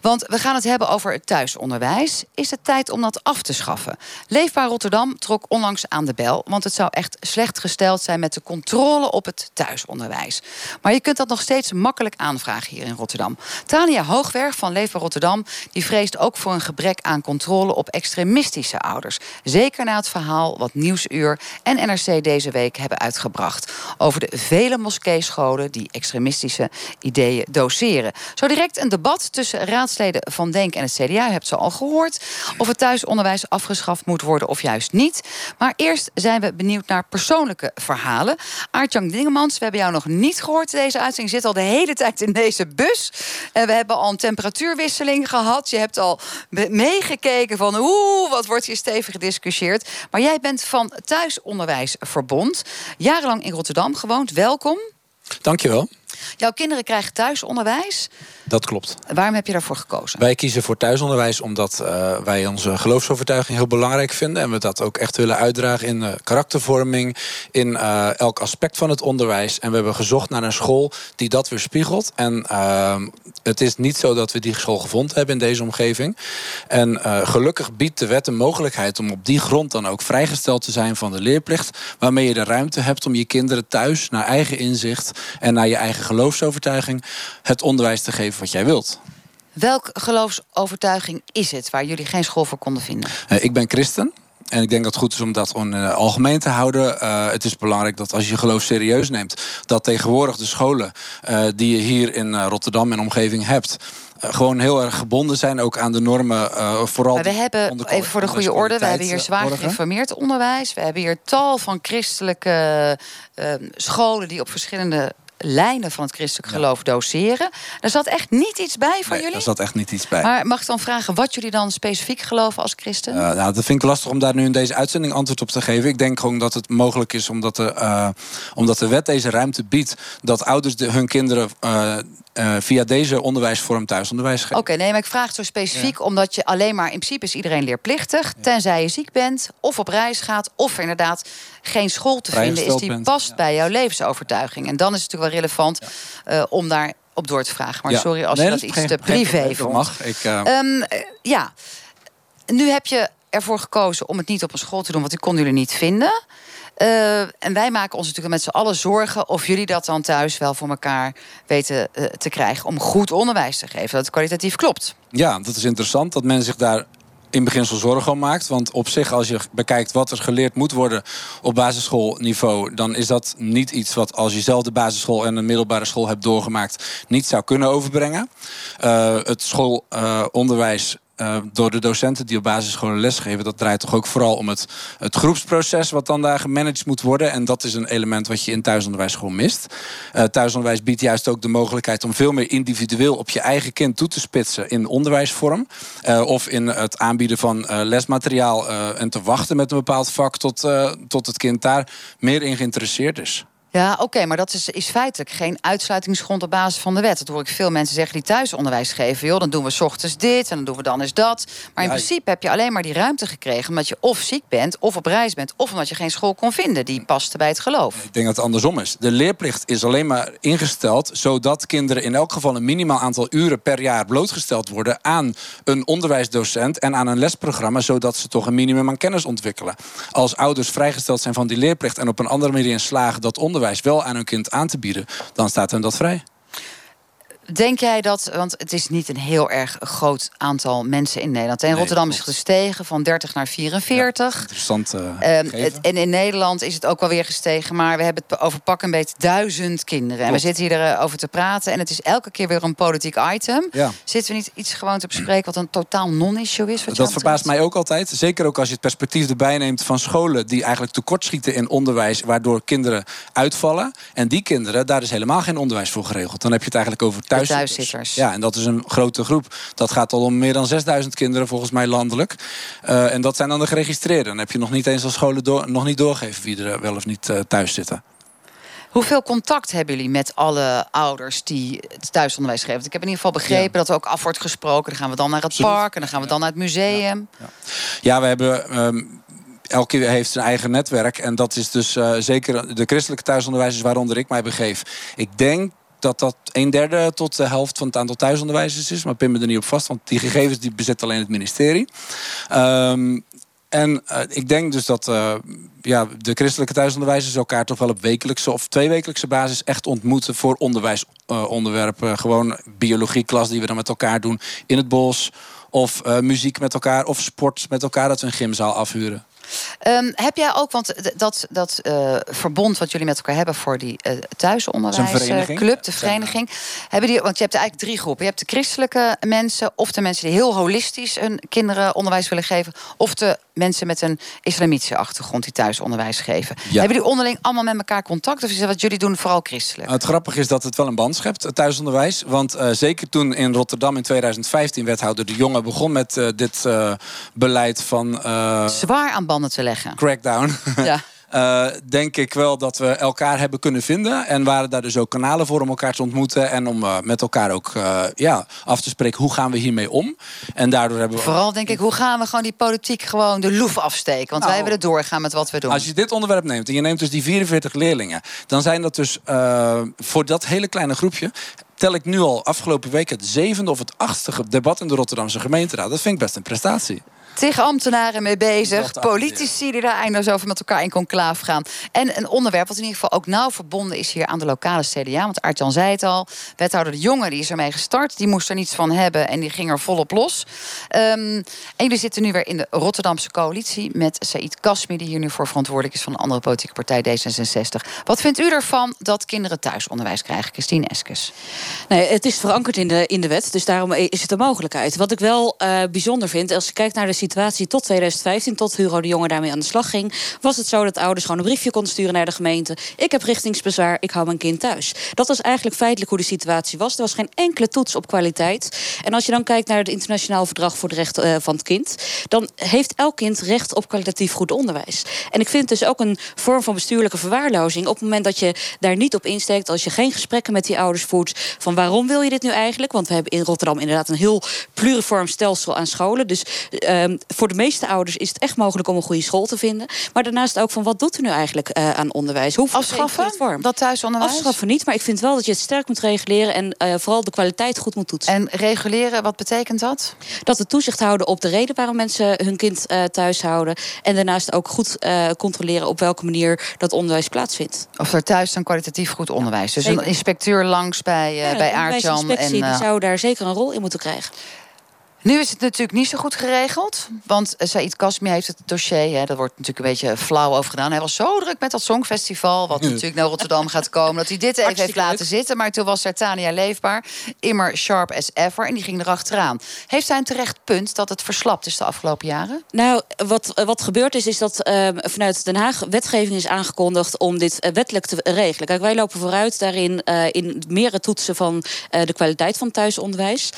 Want we gaan het hebben over het thuisonderwijs. Is het tijd om dat af te schaffen? Leefbaar Rotterdam trok onlangs aan de bel, want het zou echt slecht gesteld zijn met de controle op het thuisonderwijs. Maar je kunt dat nog steeds makkelijk aanvragen hier in Rotterdam. Tania Hoogwerg van Leefbaar Rotterdam die vreest ook voor een gebrek aan controle op extremistische ouders. Zeker na het verhaal wat Nieuwsuur en NRC deze week hebben uitgebracht over de vele moskeescholen die extremistische ideeën doseren. Zo direct een debat tussen raadsleden van Denk en het CDA. U hebt ze al gehoord. Of het thuisonderwijs afgeschaft moet worden of juist niet. Maar eerst zijn we benieuwd naar persoonlijke verhalen. Aartjan Dingemans, we hebben jou nog niet gehoord deze uitzending. Zit al de hele tijd in deze bus. En we hebben al een temperatuurwisseling gehad. Je hebt al meegekeken van oeh, wat wordt hier stevig gediscussieerd. Maar jij bent van Thuisonderwijsverbond. Jarenlang in Rotterdam gewoond. Welkom. Dankjewel. Jouw kinderen krijgen thuisonderwijs. Dat klopt. Waarom heb je daarvoor gekozen? Wij kiezen voor thuisonderwijs omdat eh, wij onze geloofsovertuiging heel belangrijk vinden. En we dat ook echt willen uitdragen in eh, karaktervorming, in eh, elk aspect van het onderwijs. En we hebben gezocht naar een school die dat weerspiegelt. En ehm, het is niet zo dat we die school gevonden hebben in deze omgeving. En gelukkig biedt de wet de mogelijkheid om op die grond dan ook vrijgesteld te zijn van de leerplicht. Waarmee je de ruimte hebt om je kinderen thuis naar eigen inzicht en naar je eigen geloofsovertuiging het onderwijs te geven wat jij wilt. Welk geloofsovertuiging is het waar jullie geen school voor konden vinden? Eh, ik ben christen. en ik denk dat het goed is om dat gewoon uh, algemeen te houden. Uh, het is belangrijk dat als je geloof serieus neemt, dat tegenwoordig de scholen die je hier in Rotterdam en omgeving hebt, gewoon heel erg gebonden zijn ook aan de normen. Uh, vooral maar we hebben, even voor de goede orde, we hebben hier zwaar gereformeerd onderwijs. We hebben hier tal van christelijke uh, scholen die op verschillende lijnen van het christelijk geloof doseren. Daar zat echt niet iets bij voor nee, jullie? Daar zat echt niet iets bij. Maar mag ik dan vragen wat jullie dan specifiek geloven als christen? Uh, nou, dat vind ik lastig om daar nu in deze uitzending antwoord op te geven. Ik denk gewoon dat het mogelijk is omdat de, uh, omdat de wet deze ruimte biedt... dat ouders de, hun kinderen uh, uh, via deze onderwijsvorm thuisonderwijs geven. Oké, okay, nee, maar ik vraag het zo specifiek ja. omdat je alleen maar... in principe is iedereen leerplichtig, ja. tenzij je ziek bent... of op reis gaat, of inderdaad geen school te vinden... is die bent. past ja. bij jouw levensovertuiging. En dan is het natuurlijk wel relevant uh, om daar op door te vragen. Maar sorry als nee, je dat, iets te privé vond. Mag. Ik, uh... um, ja, nu heb je ervoor gekozen om het niet op een school te doen... want die konden jullie niet vinden... Uh, en wij maken ons natuurlijk met z'n allen zorgen of jullie dat dan thuis wel voor elkaar weten uh, te krijgen om goed onderwijs te geven. Dat het kwalitatief klopt. Ja, dat is interessant dat men zich daar in beginsel zorgen om maakt. Want op zich, als je bekijkt wat er geleerd moet worden op basisschoolniveau, dan is dat niet iets wat als je zelf de basisschool en een middelbare school hebt doorgemaakt, niet zou kunnen overbrengen. Uh, het schoolonderwijs uh, door de docenten die op basisscholen lesgeven, dat draait toch ook vooral om het, het groepsproces wat dan daar gemanaged moet worden. En dat is een element wat je in thuisonderwijs gewoon mist. Uh, thuisonderwijs biedt juist ook de mogelijkheid om veel meer individueel op je eigen kind toe te spitsen in onderwijsvorm. Uh, of in het aanbieden van lesmateriaal en te wachten met een bepaald vak tot, tot het kind daar meer in geïnteresseerd is. Ja, oké, okay, maar dat is, is feitelijk geen uitsluitingsgrond op basis van de wet. Dat hoor ik veel mensen zeggen die thuisonderwijs geven. Joh, dan doen we s ochtends dit en dan doen we dan eens dat. Maar in ja, principe heb je alleen maar die ruimte gekregen... omdat je of ziek bent, of op reis bent... of omdat je geen school kon vinden die paste bij het geloof. Ik denk dat het andersom is. De leerplicht is alleen maar ingesteld... zodat kinderen in elk geval een minimaal aantal uren per jaar... blootgesteld worden aan een onderwijsdocent... en aan een lesprogramma... zodat ze toch een minimum aan kennis ontwikkelen. Als ouders vrijgesteld zijn van die leerplicht... en op een andere manier in slagen dat onderwijs wel aan hun kind aan te bieden, dan staat hen dat vrij. Denk jij dat, want het is niet een heel erg groot aantal mensen in Nederland. In nee, Rotterdam is het gestegen van 30 naar 44. Ja, interessant. Uh, um, het, en in Nederland is het ook wel weer gestegen. Maar we hebben het over pak een beetje duizend kinderen. Klopt. En we zitten hier over te praten. En het is elke keer weer een politiek item. Ja. Zitten we niet iets gewoon te bespreken wat een totaal non-issue is? Wat dat verbaast mij ook altijd. Zeker ook als je het perspectief erbij neemt van scholen die eigenlijk tekortschieten in onderwijs. Waardoor kinderen uitvallen. En die kinderen, daar is helemaal geen onderwijs voor geregeld. Dan heb je het eigenlijk over thuis thuiszitters. Ja, en dat is een grote groep. Dat gaat al om meer dan 6000 kinderen volgens mij landelijk. Uh, en dat zijn dan de geregistreerden. Dan heb je nog niet eens als scholen door, nog niet doorgegeven wie er wel of niet uh, thuis zitten. Hoeveel contact hebben jullie met alle ouders die het thuisonderwijs geven? Ik heb in ieder geval begrepen ja. dat er ook af wordt gesproken. Dan gaan we dan naar het Absoluut. park en dan gaan we dan naar het museum. Ja, ja. we hebben. Um, elke heeft zijn eigen netwerk. En dat is dus uh, zeker de christelijke thuisonderwijzers waaronder ik mij begeef. Ik denk dat dat een derde tot de helft van het aantal thuisonderwijzers is. Maar pin me er niet op vast, want die gegevens die bezit alleen het ministerie. Um, en uh, ik denk dus dat uh, ja, de christelijke thuisonderwijzers elkaar toch wel op wekelijkse of tweewekelijkse basis echt ontmoeten voor onderwijsonderwerpen. Uh, gewoon biologieklas die we dan met elkaar doen in het bos. Of muziek met elkaar, of sport met elkaar, dat we een gymzaal afhuren. Um, heb jij ook, want dat, dat uh, verbond wat jullie met elkaar hebben voor die uh, thuisonderwijsclub, de vereniging. Hebben die, want je hebt eigenlijk drie groepen. Je hebt de christelijke mensen, of de mensen die heel holistisch hun kinderen onderwijs willen geven, of de mensen met een islamitische achtergrond die thuisonderwijs geven. Ja. Hebben die onderling allemaal met elkaar contact? Of is dat wat jullie doen vooral christelijk? Nou, het grappige is dat het wel een band schept, het thuisonderwijs. Want uh, zeker toen in Rotterdam in 2015 wethouder De Jonge begon met uh, dit uh, beleid van... Zwaar aan banden te leggen. Crackdown. Ja. <laughs> Uh, denk ik wel dat we elkaar hebben kunnen vinden. En waren daar dus ook kanalen voor om elkaar te ontmoeten. En om uh, met elkaar ook uh, ja, af te spreken hoe gaan we hiermee om. En daardoor hebben we. Vooral denk ik, hoe gaan we gewoon die politiek gewoon de loef afsteken? Want nou, wij willen doorgaan met wat we doen. Als je dit onderwerp neemt en je neemt dus die 44 leerlingen. Dan zijn dat dus voor dat hele kleine groepje tel ik nu al afgelopen week het zevende of het achtste debat in de Rotterdamse gemeenteraad. Dat vind ik best een prestatie. Tegen ambtenaren mee bezig. Politici die daar eindeloos over met elkaar in conclaaf gaan. En een onderwerp wat in ieder geval ook nauw verbonden is hier aan de lokale CDA. Want Artjan zei het al. Wethouder De Jonge die is ermee gestart. Die moest er niets van hebben en die ging er volop los. Um, en jullie zitten nu weer in de Rotterdamse coalitie met Said Kasmi, die hier nu voor verantwoordelijk is van een andere politieke partij D66. Wat vindt u ervan dat kinderen thuisonderwijs krijgen? Christine Eskes. Nee, het is verankerd in de, in de wet, dus daarom is het een mogelijkheid. Wat ik wel uh, bijzonder vind, als je kijkt naar de situatie tot 2015, tot Hugo de Jonge daarmee aan de slag ging, was het zo dat ouders gewoon een briefje konden sturen naar de gemeente. Ik heb richtingsbezwaar, ik hou mijn kind thuis. Dat was eigenlijk feitelijk hoe de situatie was. Er was geen enkele toets op kwaliteit. En als je dan kijkt naar het internationaal verdrag voor de rechten uh, van het kind, dan heeft elk kind recht op kwalitatief goed onderwijs. En ik vind dus ook een vorm van bestuurlijke verwaarlozing op het moment dat je daar niet op insteekt, als je geen gesprekken met die ouders voert van waarom wil je dit nu eigenlijk? Want we hebben in Rotterdam inderdaad een heel pluriform stelsel aan scholen. Dus uh, voor de meeste ouders is het echt mogelijk om een goede school te vinden. Maar daarnaast ook van wat doet u nu eigenlijk uh, aan onderwijs? Hoe Afschaffen? vorm? Dat thuisonderwijs? Afschaffen niet, maar ik vind wel dat je het sterk moet reguleren en uh, vooral de kwaliteit goed moet toetsen. En reguleren, wat betekent dat? Dat we toezicht houden op de reden waarom mensen hun kind uh, thuis houden. En daarnaast ook goed controleren op welke manier dat onderwijs plaatsvindt. Of er thuis dan kwalitatief goed onderwijs. Dus een inspecteur langs bij, ja, bij Aartjan. En, die zou daar zeker een rol in moeten krijgen. Nu is het natuurlijk niet zo goed geregeld. Want Said Kasmi heeft het dossier. Hè, dat wordt natuurlijk een beetje flauw over gedaan. Hij was zo druk met dat Songfestival. Wat <laughs> natuurlijk naar Rotterdam gaat komen. Dat hij dit even heeft laten zitten. Maar toen was er Tania leefbaar. Immer sharp as ever. En die ging erachteraan. Heeft hij een terecht punt dat het verslapt is de afgelopen jaren? Nou, wat, wat gebeurd is, is dat uh, vanuit Den Haag wetgeving is aangekondigd om dit uh, wettelijk te regelen. Kijk, wij lopen vooruit daarin uh, in meer toetsen van de kwaliteit van thuisonderwijs.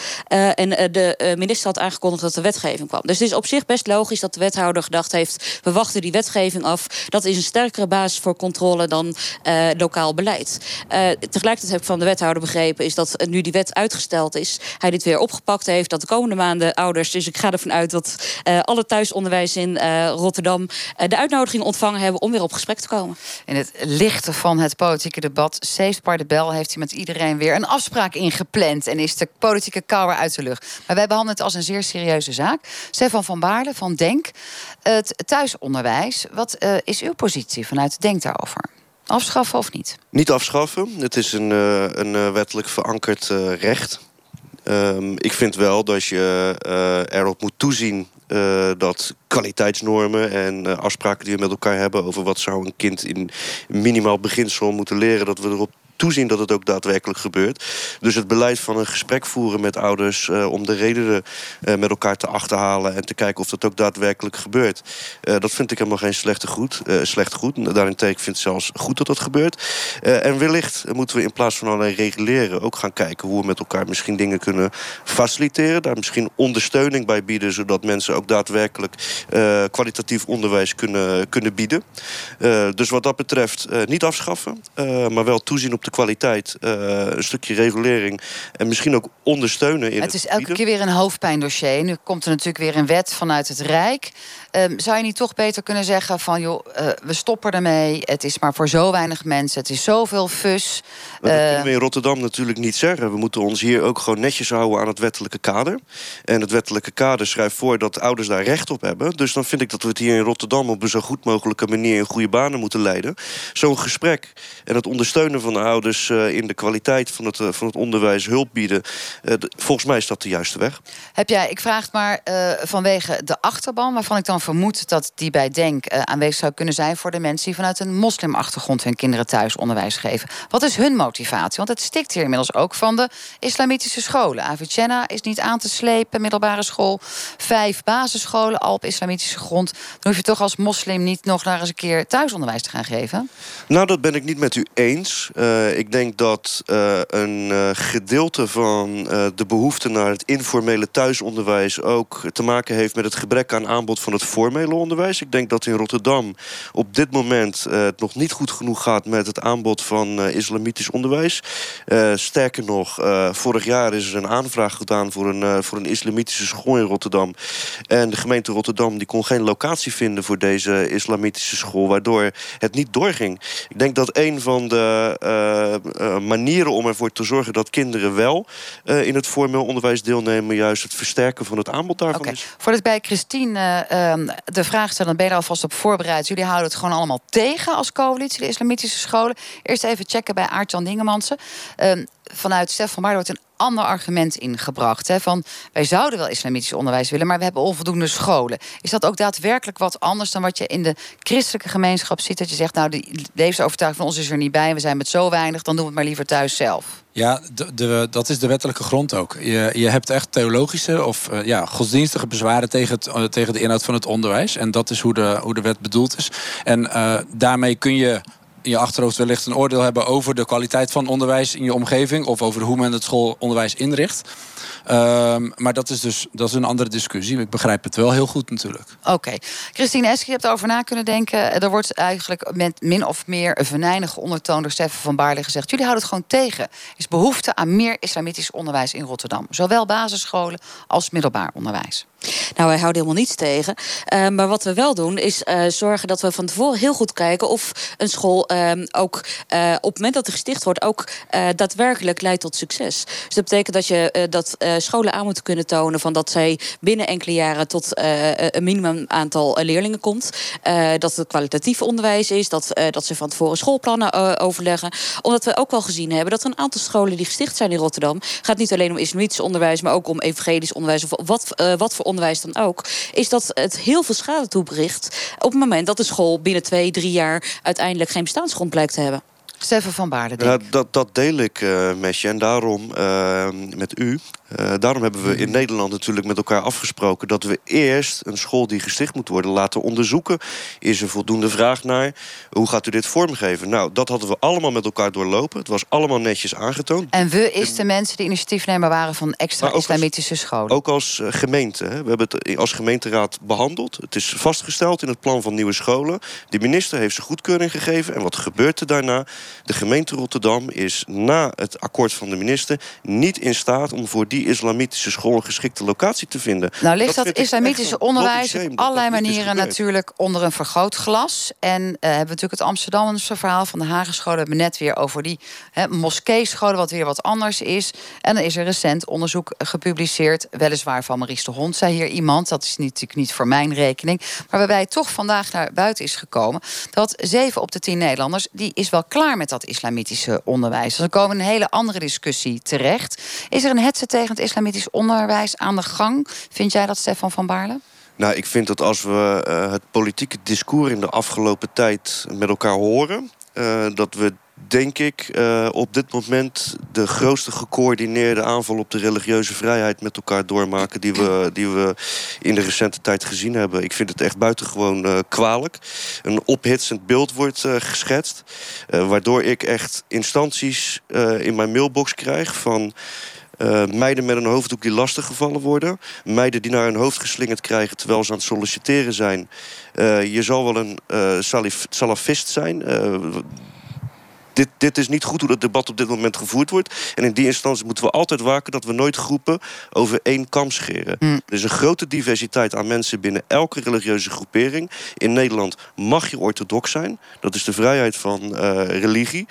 en de minister had aangekondigd dat de wetgeving kwam. Dus het is op zich best logisch dat de wethouder gedacht heeft... we wachten die wetgeving af. Dat is een sterkere basis voor controle dan uh, lokaal beleid. Uh, tegelijkertijd heb ik van de wethouder begrepen... is dat nu die wet uitgesteld is, hij dit weer opgepakt heeft... dat de komende maanden ouders, dus ik ga ervan uit... dat uh, alle thuisonderwijs in Rotterdam de uitnodiging ontvangen hebben... om weer op gesprek te komen. In het lichte van het politieke debat... Saved by the Bell heeft hij met iedereen weer een afspraak ingepland... en is de politieke kouwer uit de lucht. Maar wij behandelen het als een zeer serieuze zaak. Stefan van Baarle van Denk. Het thuisonderwijs. Wat uh, is uw positie vanuit Denk daarover? Afschaffen of niet? Niet afschaffen. Het is een, uh, een uh, wettelijk verankerd recht. Um, ik vind wel dat je erop moet toezien dat kwaliteitsnormen en afspraken die we met elkaar hebben over wat zou een kind in minimaal beginsel moeten leren, dat we erop toezien dat het ook daadwerkelijk gebeurt. Dus het beleid van een gesprek voeren met ouders uh, om de redenen uh, met elkaar te achterhalen en te kijken of dat ook daadwerkelijk gebeurt. Uh, dat vind ik helemaal geen slechte goed, slecht goed. Daarentegen vind ik zelfs goed dat dat gebeurt. en wellicht moeten we in plaats van alleen reguleren ook gaan kijken hoe we met elkaar misschien dingen kunnen faciliteren. Daar misschien ondersteuning bij bieden, zodat mensen ook daadwerkelijk kwalitatief onderwijs kunnen, kunnen bieden. dus wat dat betreft niet afschaffen, maar wel toezien op de kwaliteit, uh, een stukje regulering en misschien ook ondersteunen. In het, het is elke keer weer een hoofdpijndossier. Nu komt er natuurlijk weer een wet vanuit het Rijk. Um, zou je niet toch beter kunnen zeggen van joh, uh, we stoppen ermee. Het is maar voor zo weinig mensen. Het is zoveel fus. Maar dat uh, kunnen we in Rotterdam natuurlijk niet zeggen. We moeten ons hier ook gewoon netjes houden aan het wettelijke kader. En het wettelijke kader schrijft voor dat ouders daar recht op hebben. Dus dan vind ik dat we het hier in Rotterdam op een zo goed mogelijke manier in goede banen moeten leiden. Zo'n gesprek en het ondersteunen van de ouders uh, in de kwaliteit van het, van het onderwijs, hulp bieden. De, volgens mij is dat de juiste weg. Heb jij, ik vraag het maar vanwege de achterban, waarvan ik dan vermoed dat die bij Denk uh, aanwezig zou kunnen zijn voor de mensen die vanuit een moslimachtergrond hun kinderen thuis onderwijs geven. Wat is hun motivatie? Want het stikt hier inmiddels ook van de islamitische scholen. Avicenna is niet aan te slepen, middelbare school. Vijf basisscholen al op islamitische grond. Dan hoef je toch als moslim niet nog naar eens een keer thuisonderwijs te gaan geven? Nou, dat ben ik niet met u eens. Uh, ik denk dat uh, een gedeelte van de behoefte naar het informele thuisonderwijs ook te maken heeft met het gebrek aan aanbod van het formele onderwijs. Ik denk dat in Rotterdam op dit moment uh, het nog niet goed genoeg gaat met het aanbod van uh, islamitisch onderwijs. Uh, sterker nog, vorig jaar is er een aanvraag gedaan voor een, voor een islamitische school in Rotterdam. En de gemeente Rotterdam die kon geen locatie vinden voor deze islamitische school, waardoor het niet doorging. Ik denk dat een van de eh, eh, manieren om ervoor te zorgen dat kinderen wel eh, in het formeel onderwijs deelnemen, juist het versterken van het aanbod daarvan Oké, is. voordat bij Christine eh, de vraag stel, dan ben je er alvast op voorbereid. Jullie houden het gewoon allemaal tegen als coalitie, de islamitische scholen. Eerst even checken bij Aart-Jan Dingemansen. Ehm, vanuit Stef van Baarden wordt een ander argument ingebracht. Hè, van wij zouden wel islamitisch onderwijs willen, maar we hebben onvoldoende scholen. Is dat ook daadwerkelijk wat anders dan wat je in de christelijke gemeenschap ziet? Dat je zegt, nou, de levensovertuiging van ons is er niet bij. We zijn met zo weinig, dan doen we het maar liever thuis zelf. Ja, de, de- dat is de wettelijke grond ook. Je, je hebt echt theologische of eh, ja, godsdienstige bezwaren tegen, het, eh, tegen de inhoud van het onderwijs. En dat is hoe de, hoe de wet bedoeld is. En eh, daarmee kun je in je achterhoofd wellicht een oordeel hebben over de kwaliteit van onderwijs in je omgeving. Of over hoe men het schoolonderwijs inricht. Ehm, maar dat is dus dat is een andere discussie. Ik begrijp het wel heel goed natuurlijk. Oké. Christine Eske, je hebt erover na kunnen denken. Er wordt eigenlijk met min of meer een venijnige ondertoon door Steffen van Baarle gezegd. Jullie houden het gewoon tegen. Er is behoefte aan meer islamitisch onderwijs in Rotterdam. Zowel basisscholen als middelbaar onderwijs. Nou, wij houden helemaal niets tegen. Eh, maar wat we wel doen, is eh, zorgen dat we van tevoren heel goed kijken of een school ehm, ook eh, op het moment dat er gesticht wordt, ook daadwerkelijk leidt tot succes. Dus dat betekent dat je dat scholen aan moeten kunnen tonen van dat zij binnen enkele jaren tot een minimum aantal leerlingen komt. Dat het kwalitatief onderwijs is, dat, dat ze van tevoren schoolplannen overleggen. Omdat we ook wel gezien hebben dat er een aantal scholen die gesticht zijn in Rotterdam, gaat niet alleen om islamitisch onderwijs, maar ook om evangelisch onderwijs of wat, wat voor onderwijs dan ook, is dat het heel veel schade toebericht op het moment dat de school binnen twee, drie jaar uiteindelijk geen bestaansgrond blijkt te hebben. Steffen van Ja, ik. dat, dat deel ik eh met je. En daarom, eh, met u, eh, daarom hebben we in Nederland natuurlijk met elkaar afgesproken... dat we eerst een school die gesticht moet worden laten onderzoeken. Is er voldoende vraag naar? Hoe gaat u dit vormgeven? Nou, dat hadden we allemaal met elkaar doorlopen. Het was allemaal netjes aangetoond. En we is de mensen die initiatiefnemer waren van extra als- islamitische scholen. Ook als gemeente. Hè. We hebben het als gemeenteraad behandeld. Het is vastgesteld in het plan van nieuwe scholen. De minister heeft zijn goedkeuring gegeven. En wat gebeurt er daarna? De gemeente Rotterdam is na het akkoord van de minister... niet in staat om voor die islamitische school een geschikte locatie te vinden. Nou ligt dat, islamitische onderwijs op allerlei manieren natuurlijk onder een vergrootglas. En eh, hebben we natuurlijk het Amsterdamse verhaal van de Hagescholen. We hebben net weer over die hè, moskeescholen, wat weer wat anders is. En dan is er recent onderzoek gepubliceerd, weliswaar van Maries de Hond, zei hier iemand. Dat is natuurlijk niet voor mijn rekening. Maar waarbij toch vandaag naar buiten is gekomen dat zeven op de tien Nederlanders, die is wel klaar met dat islamitische onderwijs. Dan komen een hele andere discussie terecht. Is er een hetze tegen het islamitisch onderwijs aan de gang? Vind jij dat, Stefan van Baarle? Nou, ik vind dat als we eh, het politieke discours in de afgelopen tijd met elkaar horen, eh, dat we denk ik eh, op dit moment de grootste gecoördineerde aanval op de religieuze vrijheid met elkaar doormaken die we, die we in de recente tijd gezien hebben. Ik vind het echt buitengewoon eh, kwalijk. Een ophitsend beeld wordt eh, geschetst, waardoor ik echt instanties in mijn mailbox krijg van meiden met een hoofddoek die lastiggevallen worden. Meiden die naar hun hoofd geslingerd krijgen terwijl ze aan het solliciteren zijn. Je zal wel een salif- salafist zijn. Dit, dit is niet goed hoe dat debat op dit moment gevoerd wordt. En in die instantie moeten we altijd waken dat we nooit groepen over één kam scheren. Er is een grote diversiteit aan mensen binnen elke religieuze groepering. In Nederland mag je orthodox zijn. Dat is de vrijheid van eh, religie.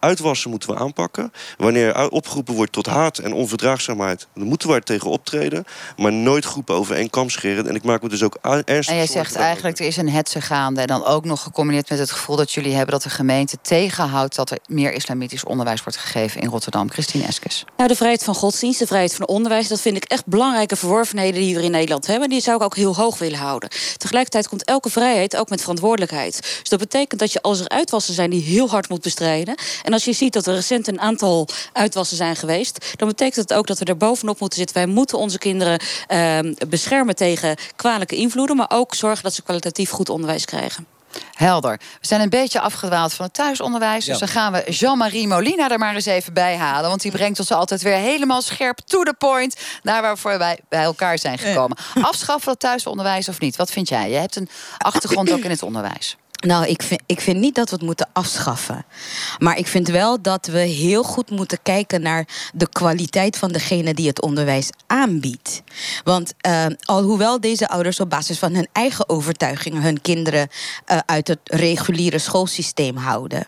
Uitwassen moeten we aanpakken. Wanneer er opgeroepen wordt tot haat en onverdraagzaamheid, dan moeten we er tegen optreden. Maar nooit groepen over één kam scheren. En ik maak me dus ook ernstig En jij zegt eigenlijk, er is een hetze gaande. En dan ook nog gecombineerd met het gevoel dat jullie hebben... dat de gemeente tegenhoudt dat er meer islamitisch onderwijs wordt gegeven in Rotterdam. Christine Eskes. Nou, de vrijheid van godsdienst, de vrijheid van onderwijs, dat vind ik echt belangrijke verworvenheden die we in Nederland hebben. Die zou ik ook heel hoog willen houden. Tegelijkertijd komt elke vrijheid ook met verantwoordelijkheid. Dus dat betekent dat je als er uitwassen zijn die heel hard moet bestrijden. En als je ziet dat er recent een aantal uitwassen zijn geweest, dan betekent het ook dat we er bovenop moeten zitten. Wij moeten onze kinderen ehm, beschermen tegen kwalijke invloeden, maar ook zorgen dat ze kwalitatief goed onderwijs krijgen. Helder. We zijn een beetje afgedwaald van het thuisonderwijs. Dus Ja. dan gaan we Jean-Marie Molina er maar eens even bij halen. Want die brengt ons altijd weer helemaal scherp to the point. Naar waarvoor wij bij elkaar zijn gekomen. Afschaffen dat thuisonderwijs of niet? Wat vind jij? Je hebt een achtergrond ook in het onderwijs. Nou, ik vind, ik vind niet dat we het moeten afschaffen. Maar ik vind wel dat we heel goed moeten kijken naar de kwaliteit van degene die het onderwijs aanbiedt. Want uh, alhoewel deze ouders op basis van hun eigen overtuigingen hun kinderen uh, uit het reguliere schoolsysteem houden.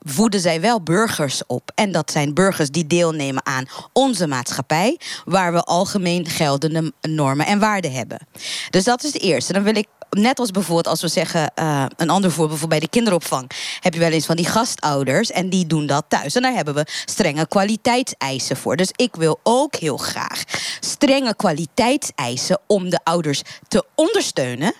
Voeden zij wel burgers op. En dat zijn burgers die deelnemen aan onze maatschappij, waar we algemeen geldende normen en waarden hebben. Dus dat is het eerste. Dan wil ik net als bijvoorbeeld als we zeggen, uh, een ander voorbeeld bij de kinderopvang, heb je wel eens van die gastouders en die doen dat thuis. En daar hebben we strenge kwaliteitseisen voor. Dus ik wil ook heel graag strenge kwaliteitseisen om de ouders te ondersteunen.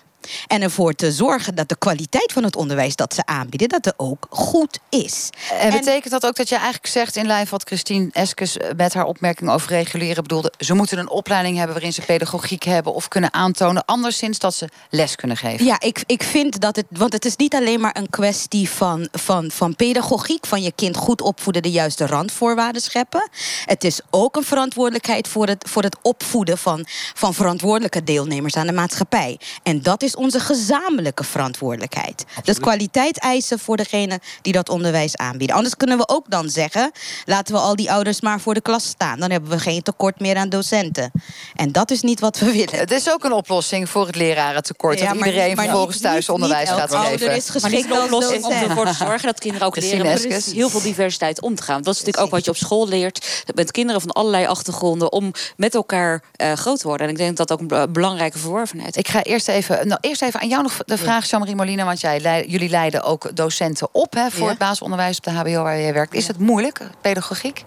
En ervoor te zorgen dat de kwaliteit van het onderwijs dat ze aanbieden, dat er ook goed is. En betekent dat ook dat je eigenlijk zegt, in lijn wat Christine Eskes met haar opmerking over reguleren bedoelde, ze moeten een opleiding hebben waarin ze pedagogiek hebben of kunnen aantonen, anderszins dat ze les kunnen geven? Ja, ik, ik vind dat het, want het is niet alleen maar een kwestie van, van, van pedagogiek, van je kind goed opvoeden, de juiste randvoorwaarden scheppen. Het is ook een verantwoordelijkheid voor het, voor het opvoeden van, van verantwoordelijke deelnemers aan de maatschappij. En dat is onze gezamenlijke verantwoordelijkheid. Absoluut. Dus kwaliteitseisen voor degene die dat onderwijs aanbieden. Anders kunnen we ook dan zeggen: laten we al die ouders maar voor de klas staan. Dan hebben we geen tekort meer aan docenten. En dat is niet wat we willen. Het is ook een oplossing voor het lerarentekort. Ja, dat iedereen vervolgens thuis onderwijs gaat geven. Is maar niet een oplossing om ervoor te zorgen dat kinderen ook leren met heel veel diversiteit om te gaan. Dat is natuurlijk ook wat je op school leert. Met kinderen van allerlei achtergronden om met elkaar uh, groot te worden. En ik denk dat dat ook een belangrijke verworvenheid is. Ik ga eerst even. Eerst even aan jou nog de vraag, Jean-Marie Molina. Want jij, jullie leiden ook docenten op hè, voor ja. het basisonderwijs op de HBO waar je werkt. Is het moeilijk, pedagogiek?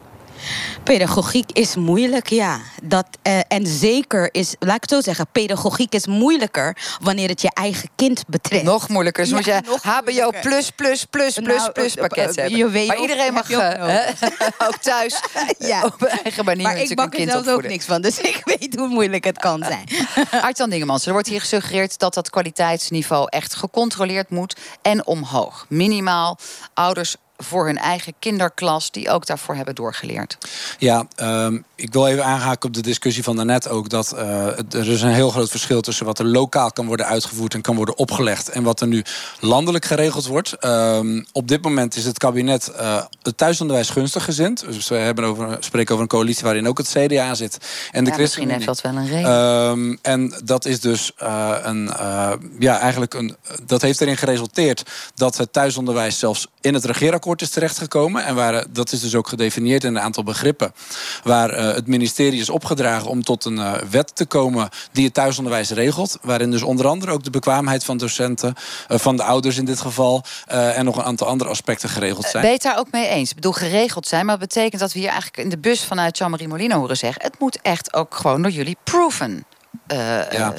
Pedagogiek is moeilijk, ja. Dat, uh, en zeker is, laat ik het zo zeggen, pedagogiek is moeilijker wanneer het je eigen kind betreft. Nog moeilijker. Dus ja, moet je HBO plus, plus, plus, plus, nou, plus pakket hebben. Je weet maar iedereen mag <laughs> uh, <laughs> ook thuis ja. op eigen manier maar ik bak er ook niks van, dus <laughs> ik weet hoe moeilijk het kan zijn. Artjan Dingemans, er wordt hier gesuggereerd dat dat kwaliteitsniveau echt gecontroleerd moet en omhoog. Minimaal ouders voor hun eigen kinderklas, die ook daarvoor hebben doorgeleerd. Ja, um, ik wil even aanhaken op de discussie van daarnet ook. Dat uh, er is een heel groot verschil tussen wat er lokaal kan worden uitgevoerd en kan worden opgelegd. En wat er nu landelijk geregeld wordt. Um, op dit moment is het kabinet uh, het thuisonderwijs gunstig gezind. Dus we hebben over, spreken over een coalitie waarin ook het CDA zit. En de ja, Misschien heeft dat wel een reden. Um, en dat is dus uh, een. ja, eigenlijk een. Dat heeft erin geresulteerd dat het thuisonderwijs zelfs in het regeerakkoord is terechtgekomen. En waar, dat is dus ook gedefinieerd in een aantal begrippen. Waar uh, het ministerie is opgedragen om tot een uh, wet te komen die het thuisonderwijs regelt. Waarin dus onder andere ook de bekwaamheid van docenten, uh, van de ouders in dit geval. en nog een aantal andere aspecten geregeld zijn. Ben je het daar ook mee eens? Ik bedoel, geregeld zijn, maar dat betekent dat we hier eigenlijk in de bus vanuit Jean-Marie Molino horen zeggen. Het moet echt ook gewoon door jullie proven. Uh, ja.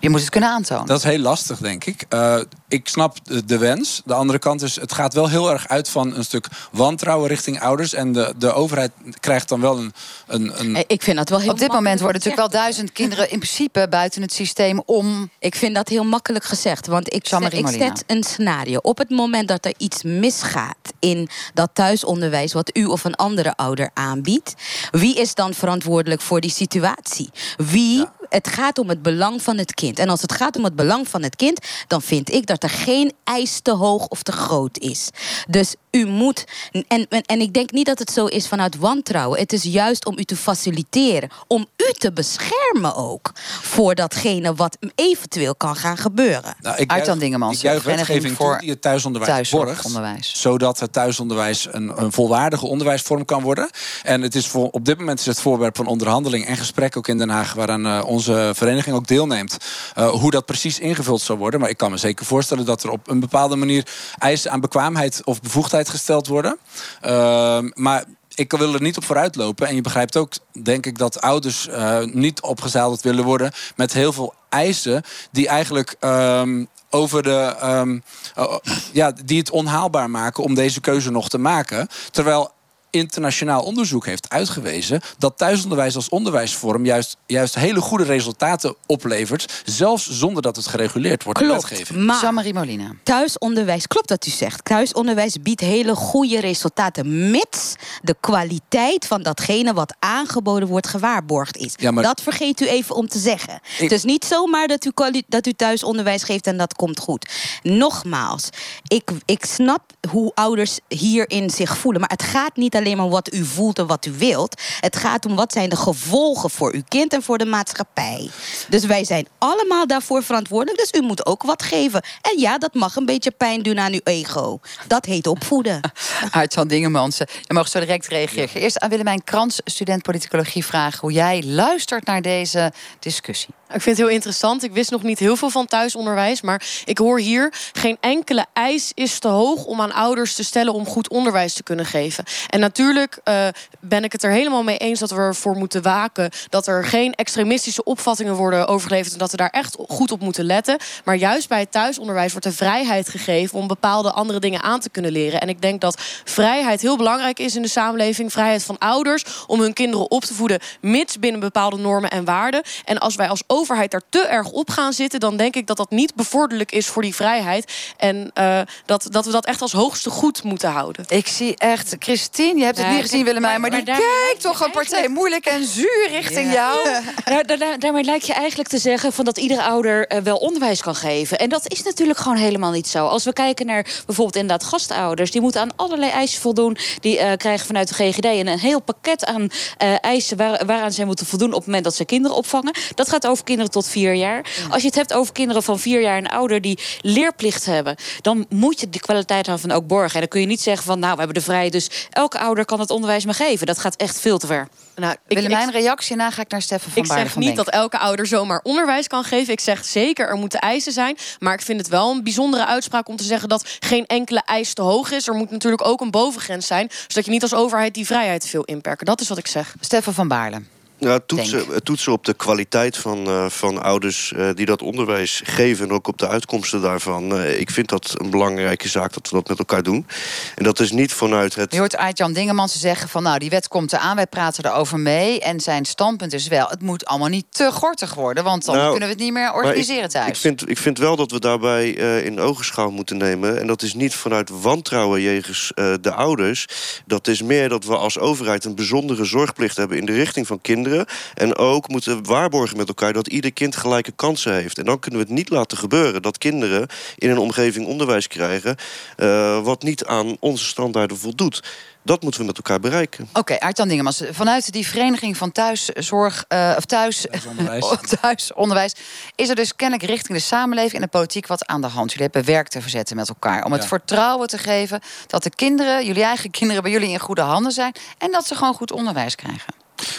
je moet het kunnen aantonen. Dat is heel lastig, denk ik. Uh, ik snap de, de, wens. De andere kant is, het gaat wel heel erg uit van een stuk wantrouwen richting ouders. En de, de overheid krijgt dan wel een. een, een... Ik vind dat wel heel Op dit moment worden natuurlijk wel duizend kinderen in principe buiten het systeem om. Ik vind dat heel makkelijk gezegd. Want ik, zet, ik zet een scenario. Op het moment dat er iets misgaat in dat thuisonderwijs, wat u of een andere ouder aanbiedt, wie is dan verantwoordelijk voor die situatie? Wie. Ja het gaat om het belang van het kind. En als het gaat om het belang van het kind, dan vind ik dat er geen eis te hoog of te groot is. Dus u moet. En, en, ik denk niet dat het zo is vanuit wantrouwen. Het is juist om u te faciliteren. Om u te beschermen ook. Voor datgene wat eventueel kan gaan gebeuren. Nou, ik juich, Dingemans. Ik juich wetgeving voor die het thuisonderwijs borgt. Zodat het thuisonderwijs een, een volwaardige onderwijsvorm kan worden. En het is voor, op dit moment is het voorwerp van onderhandeling en gesprek ook in Den Haag. Waaraan uh, onze vereniging ook deelneemt. Uh, hoe dat precies ingevuld zou worden. Maar ik kan me zeker voorstellen dat er op een bepaalde manier eisen aan bekwaamheid of bevoegdheid gesteld worden. Uh, maar ik wil er niet op vooruit lopen. En je begrijpt ook, denk ik, dat ouders uh, niet opgezadeld willen worden met heel veel eisen die eigenlijk um, over de. Um, uh, ja, die het onhaalbaar maken om deze keuze nog te maken. Terwijl internationaal onderzoek heeft uitgewezen dat thuisonderwijs als onderwijsvorm juist, juist hele goede resultaten oplevert, zelfs zonder dat het gereguleerd wordt Klopt, wetgeving. maar Jean-Marie Molina. thuisonderwijs, klopt wat u zegt. Thuisonderwijs biedt hele goede resultaten, mits de kwaliteit van datgene wat aangeboden wordt gewaarborgd is. Ja, maar- Dat vergeet u even om te zeggen. Ik- Het is niet zomaar dat u, dat u thuisonderwijs geeft en dat komt goed. Nogmaals, ik, ik snap hoe ouders hierin zich voelen. Maar het gaat niet alleen maar wat u voelt en wat u wilt. Het gaat om wat zijn de gevolgen voor uw kind en voor de maatschappij. Dus wij zijn allemaal daarvoor verantwoordelijk. Dus u moet ook wat geven. En ja, dat mag een beetje pijn doen aan uw ego. Dat heet opvoeden. <laughs> Aart-Jan Dingemansen. Je mag zo direct reageren. Eerst aan Willemijn Krans, student politicologie, vragen hoe jij luistert naar deze discussie. Ik vind het heel interessant. Ik wist nog niet heel veel van thuisonderwijs. Maar ik hoor hier... geen enkele eis is te hoog om aan ouders te stellen... om goed onderwijs te kunnen geven. En natuurlijk eh, ben ik het er helemaal mee eens... dat we ervoor moeten waken... dat er geen extremistische opvattingen worden overgeleverd... en dat we daar echt goed op moeten letten. Maar juist bij het thuisonderwijs wordt de vrijheid gegeven... om bepaalde andere dingen aan te kunnen leren. En ik denk dat vrijheid heel belangrijk is in de samenleving. Vrijheid van ouders om hun kinderen op te voeden... mits binnen bepaalde normen en waarden. En als wij als overheid daar te erg op gaan zitten... dan denk ik dat dat niet bevorderlijk is voor die vrijheid. En eh, dat, dat we dat echt als hoogste goed moeten houden. Ik zie echt, Christine, je hebt het Ja, niet gezien, Willemijn... maar, maar die kijkt toch een partij moeilijk en zuur richting jou. Daar, daar- daar- daarmee lijkt je eigenlijk te zeggen van dat iedere ouder eh, wel onderwijs kan geven. En dat is natuurlijk gewoon helemaal niet zo. Als we kijken naar bijvoorbeeld inderdaad gastouders, die moeten aan allerlei eisen voldoen. Die eh, krijgen vanuit de GGD een, een heel pakket aan eh, eisen waar, waaraan zij moeten voldoen op het moment dat ze kinderen opvangen. Dat gaat over kinderen tot vier jaar. Als je het hebt over kinderen van vier jaar en ouder die leerplicht hebben, dan moet je die kwaliteit daarvan ook borgen. En dan kun je niet zeggen van nou, we hebben de vrijheid, dus elke ouder kan het onderwijs maar geven. Dat gaat echt veel te ver. Nou, ik, ik, reactie dan ga ik naar Steffen van ik zeg van niet Denk. dat elke ouder zomaar onderwijs kan geven. Ik zeg zeker, er moeten eisen zijn. Maar ik vind het wel een bijzondere uitspraak om te zeggen... dat geen enkele eis te hoog is. Er moet natuurlijk ook een bovengrens zijn. Zodat je niet als overheid die vrijheid te veel inperken. Dat is wat ik zeg. Steffen van Baarle. Ja, toetsen, toetsen op de kwaliteit van, eh, van ouders eh, die dat onderwijs geven... en ook op de uitkomsten daarvan. Eh, ik vind dat een belangrijke zaak dat we dat met elkaar doen. En dat is niet vanuit het... Je hoort Aart-Jan Dingemansen zeggen van... nou, die wet komt eraan, wij praten erover mee. En zijn standpunt is wel, het moet allemaal niet te gortig worden... want dan Nou, kunnen we het niet meer organiseren ik, thuis. Ik vind, ik vind wel dat we daarbij in ogenschouw moeten nemen. En dat is niet vanuit wantrouwen jegens de ouders. Dat is meer dat we als overheid een bijzondere zorgplicht hebben in de richting van kinderen. En ook moeten waarborgen met elkaar dat ieder kind gelijke kansen heeft. En dan kunnen we het niet laten gebeuren dat kinderen in een omgeving onderwijs krijgen. eh, wat niet aan onze standaarden voldoet. Dat moeten we met elkaar bereiken. Oké, Aart-Jan Dingemansen, vanuit die vereniging van thuiszorg... eh, of thuis, Thuisonderwijs. <laughs> thuisonderwijs... is er dus kennelijk richting de samenleving en de politiek wat aan de hand. Jullie hebben werk te verzetten met elkaar. Om het vertrouwen te geven dat de kinderen... jullie eigen kinderen bij jullie in goede handen zijn... en dat ze gewoon goed onderwijs krijgen.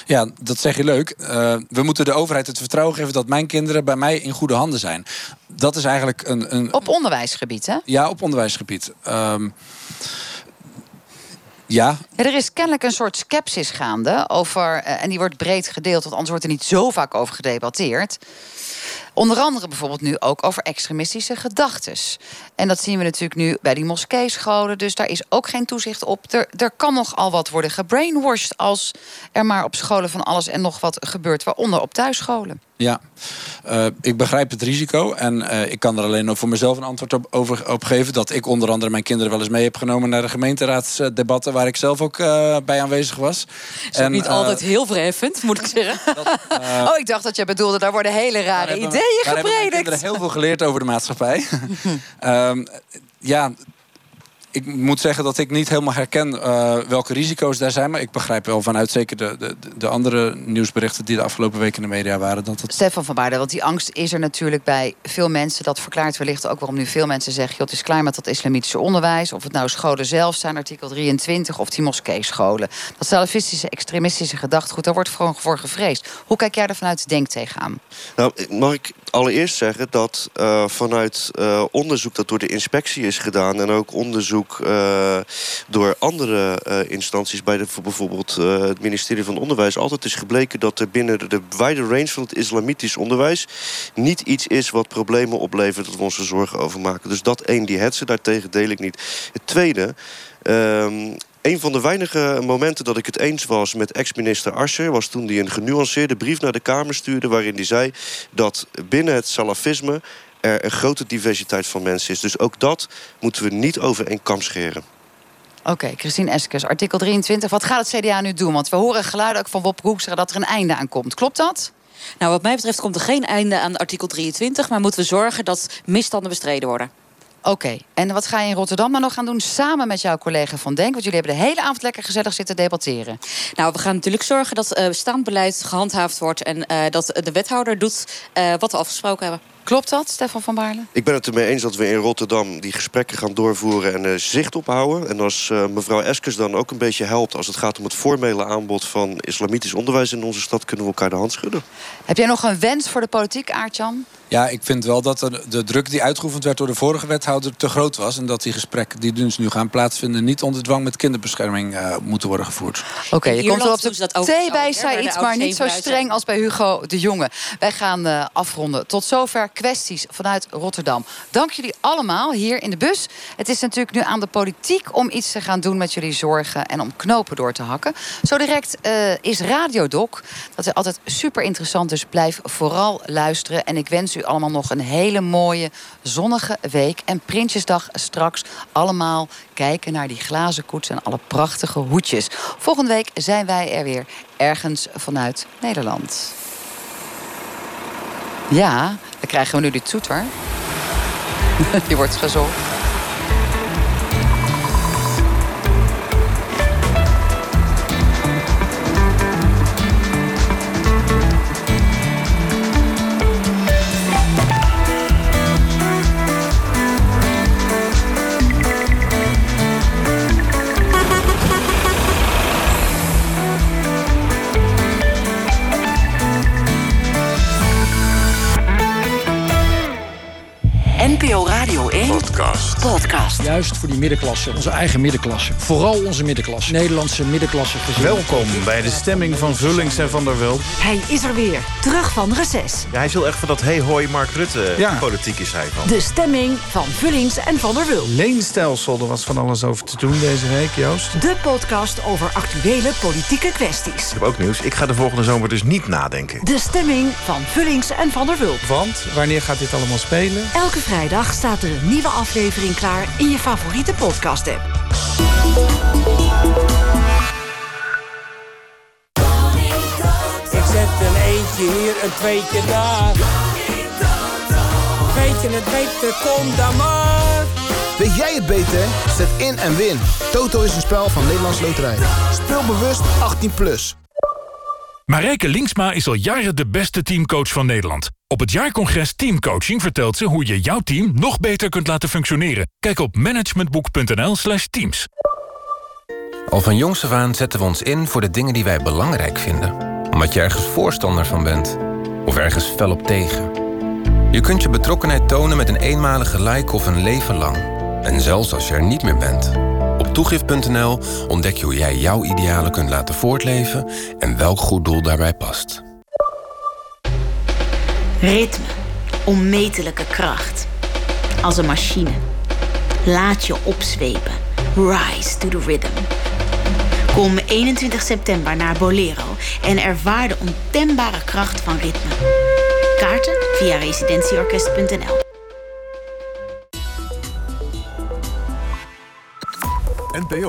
Ja, dat zeg je leuk. Eh, we moeten de overheid het vertrouwen geven dat mijn kinderen bij mij in goede handen zijn. Dat is eigenlijk een. een Op onderwijsgebied, hè? ja, op onderwijsgebied. Ehm, ja, Ja, er is kennelijk een soort sceptisch gaande over, eh, en die wordt breed gedeeld, want anders wordt er niet zo vaak over gedebatteerd. Onder andere bijvoorbeeld nu ook over extremistische gedachtes. En dat zien we natuurlijk nu bij die moskeescholen. Dus daar is ook geen toezicht op. Er, er kan nogal wat worden gebrainwashed als er maar op scholen van alles en nog wat gebeurt, waaronder op thuisscholen. Ja, Eh, ik begrijp het risico. En eh, ik kan er alleen nog voor mezelf een antwoord op, over, op geven. Dat ik onder andere mijn kinderen wel eens mee heb genomen naar de gemeenteraadsdebatten. Waar ik zelf ook eh, bij aanwezig was. Is ook niet altijd heel verheffend, moet ik zeggen. <laughs> oh, ik dacht dat je bedoelde, daar worden hele rare hebben- ideeën gepredikt. kinderen heel veel geleerd over de maatschappij. <laughs> Ehm, ja, ik moet zeggen dat ik niet helemaal herken eh, welke risico's daar zijn. Maar ik begrijp wel vanuit zeker de, de, de andere nieuwsberichten die de afgelopen weken in de media waren. Dat het Stefan van Baarden, want die angst is er natuurlijk bij veel mensen. Dat verklaart wellicht ook waarom nu veel mensen zeggen... Joh, het is klaar met dat islamitische onderwijs. Of het nou scholen zelf zijn, artikel 23... of die moskeescholen. Dat salafistische, extremistische gedachtegoed... daar wordt gewoon voor gevreesd. Hoe kijk jij er vanuit Denk tegenaan? Nou, mag ik allereerst zeggen dat eh, vanuit eh, onderzoek dat door de inspectie is gedaan... en ook onderzoek eh, door andere eh, instanties... bij de, voor bijvoorbeeld eh, het ministerie van Onderwijs... altijd is gebleken dat er binnen de, de wijde range van het islamitisch onderwijs... niet iets is wat problemen oplevert dat we ons er zorgen over maken. Dus dat één, die hetze, daartegen deel ik niet. Het tweede... ehm, Een van de weinige momenten dat ik het eens was met ex-minister Asscher... was toen hij een genuanceerde brief naar de Kamer stuurde... waarin hij zei dat binnen het salafisme er een grote diversiteit van mensen is. Dus ook dat moeten we niet over één kam scheren. Oké, Christine Eskes, artikel 23. Wat gaat het CDA nu doen? Want we horen geluiden ook van Wop Hoekstra dat er een einde aan komt. Klopt dat? Nou, wat mij betreft komt er geen einde aan artikel 23... maar moeten we zorgen dat misstanden bestreden worden. Oké, en wat ga je in Rotterdam dan nog gaan doen samen met jouw collega Van Denk? Want jullie hebben de hele avond lekker gezellig zitten debatteren. Nou, we gaan natuurlijk zorgen dat uh, bestaand beleid gehandhaafd wordt... en uh, dat de wethouder doet uh, wat we afgesproken hebben. Klopt dat, Stefan van Baarle? Ik ben het ermee eens dat we in Rotterdam die gesprekken gaan doorvoeren en uh, zicht ophouden. En als uh, mevrouw Eskes dan ook een beetje helpt als het gaat om het formele aanbod van islamitisch onderwijs in onze stad, kunnen we elkaar de hand schudden. Heb jij nog een wens voor de politiek, Aartjan? Ja, ik vind wel dat de, druk die uitgeoefend werd door de vorige wethouder te groot was. En dat die gesprekken die dus nu gaan plaatsvinden niet onder dwang met kinderbescherming uh, moeten worden gevoerd. Oké, okay, je komt er op de thee bij, zei iets, maar niet zo streng als bij Hugo de Jonge. Wij gaan uh, afronden. Tot zover kwesties vanuit Rotterdam. Dank jullie allemaal hier in de bus. Het is natuurlijk nu aan de politiek om iets te gaan doen met jullie zorgen en om knopen door te hakken. Zo direct uh, is Radiodoc. Dat is altijd super interessant, dus blijf vooral luisteren. En ik wens u allemaal nog een hele mooie zonnige week. En Prinsjesdag straks allemaal kijken naar die glazen koets en alle prachtige hoedjes. Volgende week zijn wij er weer ergens vanuit Nederland. Ja, dan krijgen we nu die toeter. <laughs> Die wordt gezongen. Podcast. podcast. Juist voor die middenklasse, onze eigen middenklasse. Vooral onze middenklasse, Nederlandse middenklasse. gezin. Welkom bij de stemming van Vullings en Van der Wulp. Hij is er weer, terug van reces. Ja, hij is heel erg van dat hey hoi Mark Rutte Ja. politiek is hij van. De stemming van Vullings en Van der Wulp. Leenstelsel, er was van alles over te doen deze week, Joost. De podcast over actuele politieke kwesties. Ik heb ook nieuws. Ik ga de volgende zomer dus niet nadenken. De stemming van Vullings en Van der Wulp. Want, wanneer gaat dit allemaal spelen? Elke vrijdag staat er een nieuwe aflevering klaar in je favoriete podcast-app. Ik zet een eentje hier, een tweetje daar. Weet je het beter, kom dan maar. Weet jij het beter? Zet in en win. Toto is een spel van Nederlands Loterij. Speel bewust 18+. Plus. Marijke Linksma is al jaren de beste teamcoach van Nederland. Op het jaarcongres Teamcoaching vertelt ze hoe je jouw team nog beter kunt laten functioneren. Kijk op managementboek.nl slash teams. Al van jongs af aan zetten we ons in voor de dingen die wij belangrijk vinden. Omdat je ergens voorstander van bent. Of ergens fel op tegen. Je kunt je betrokkenheid tonen met een eenmalige like of een leven lang. En zelfs als je er niet meer bent. Op toegift.nl ontdek je hoe jij jouw idealen kunt laten voortleven... en welk goed doel daarbij past. Ritme. Onmetelijke kracht. Als een machine. Laat je opzwepen. Rise to the rhythm. Kom 21 september naar Bolero en ervaar de ontembare kracht van ritme. Kaarten via residentieorkest.nl. NPO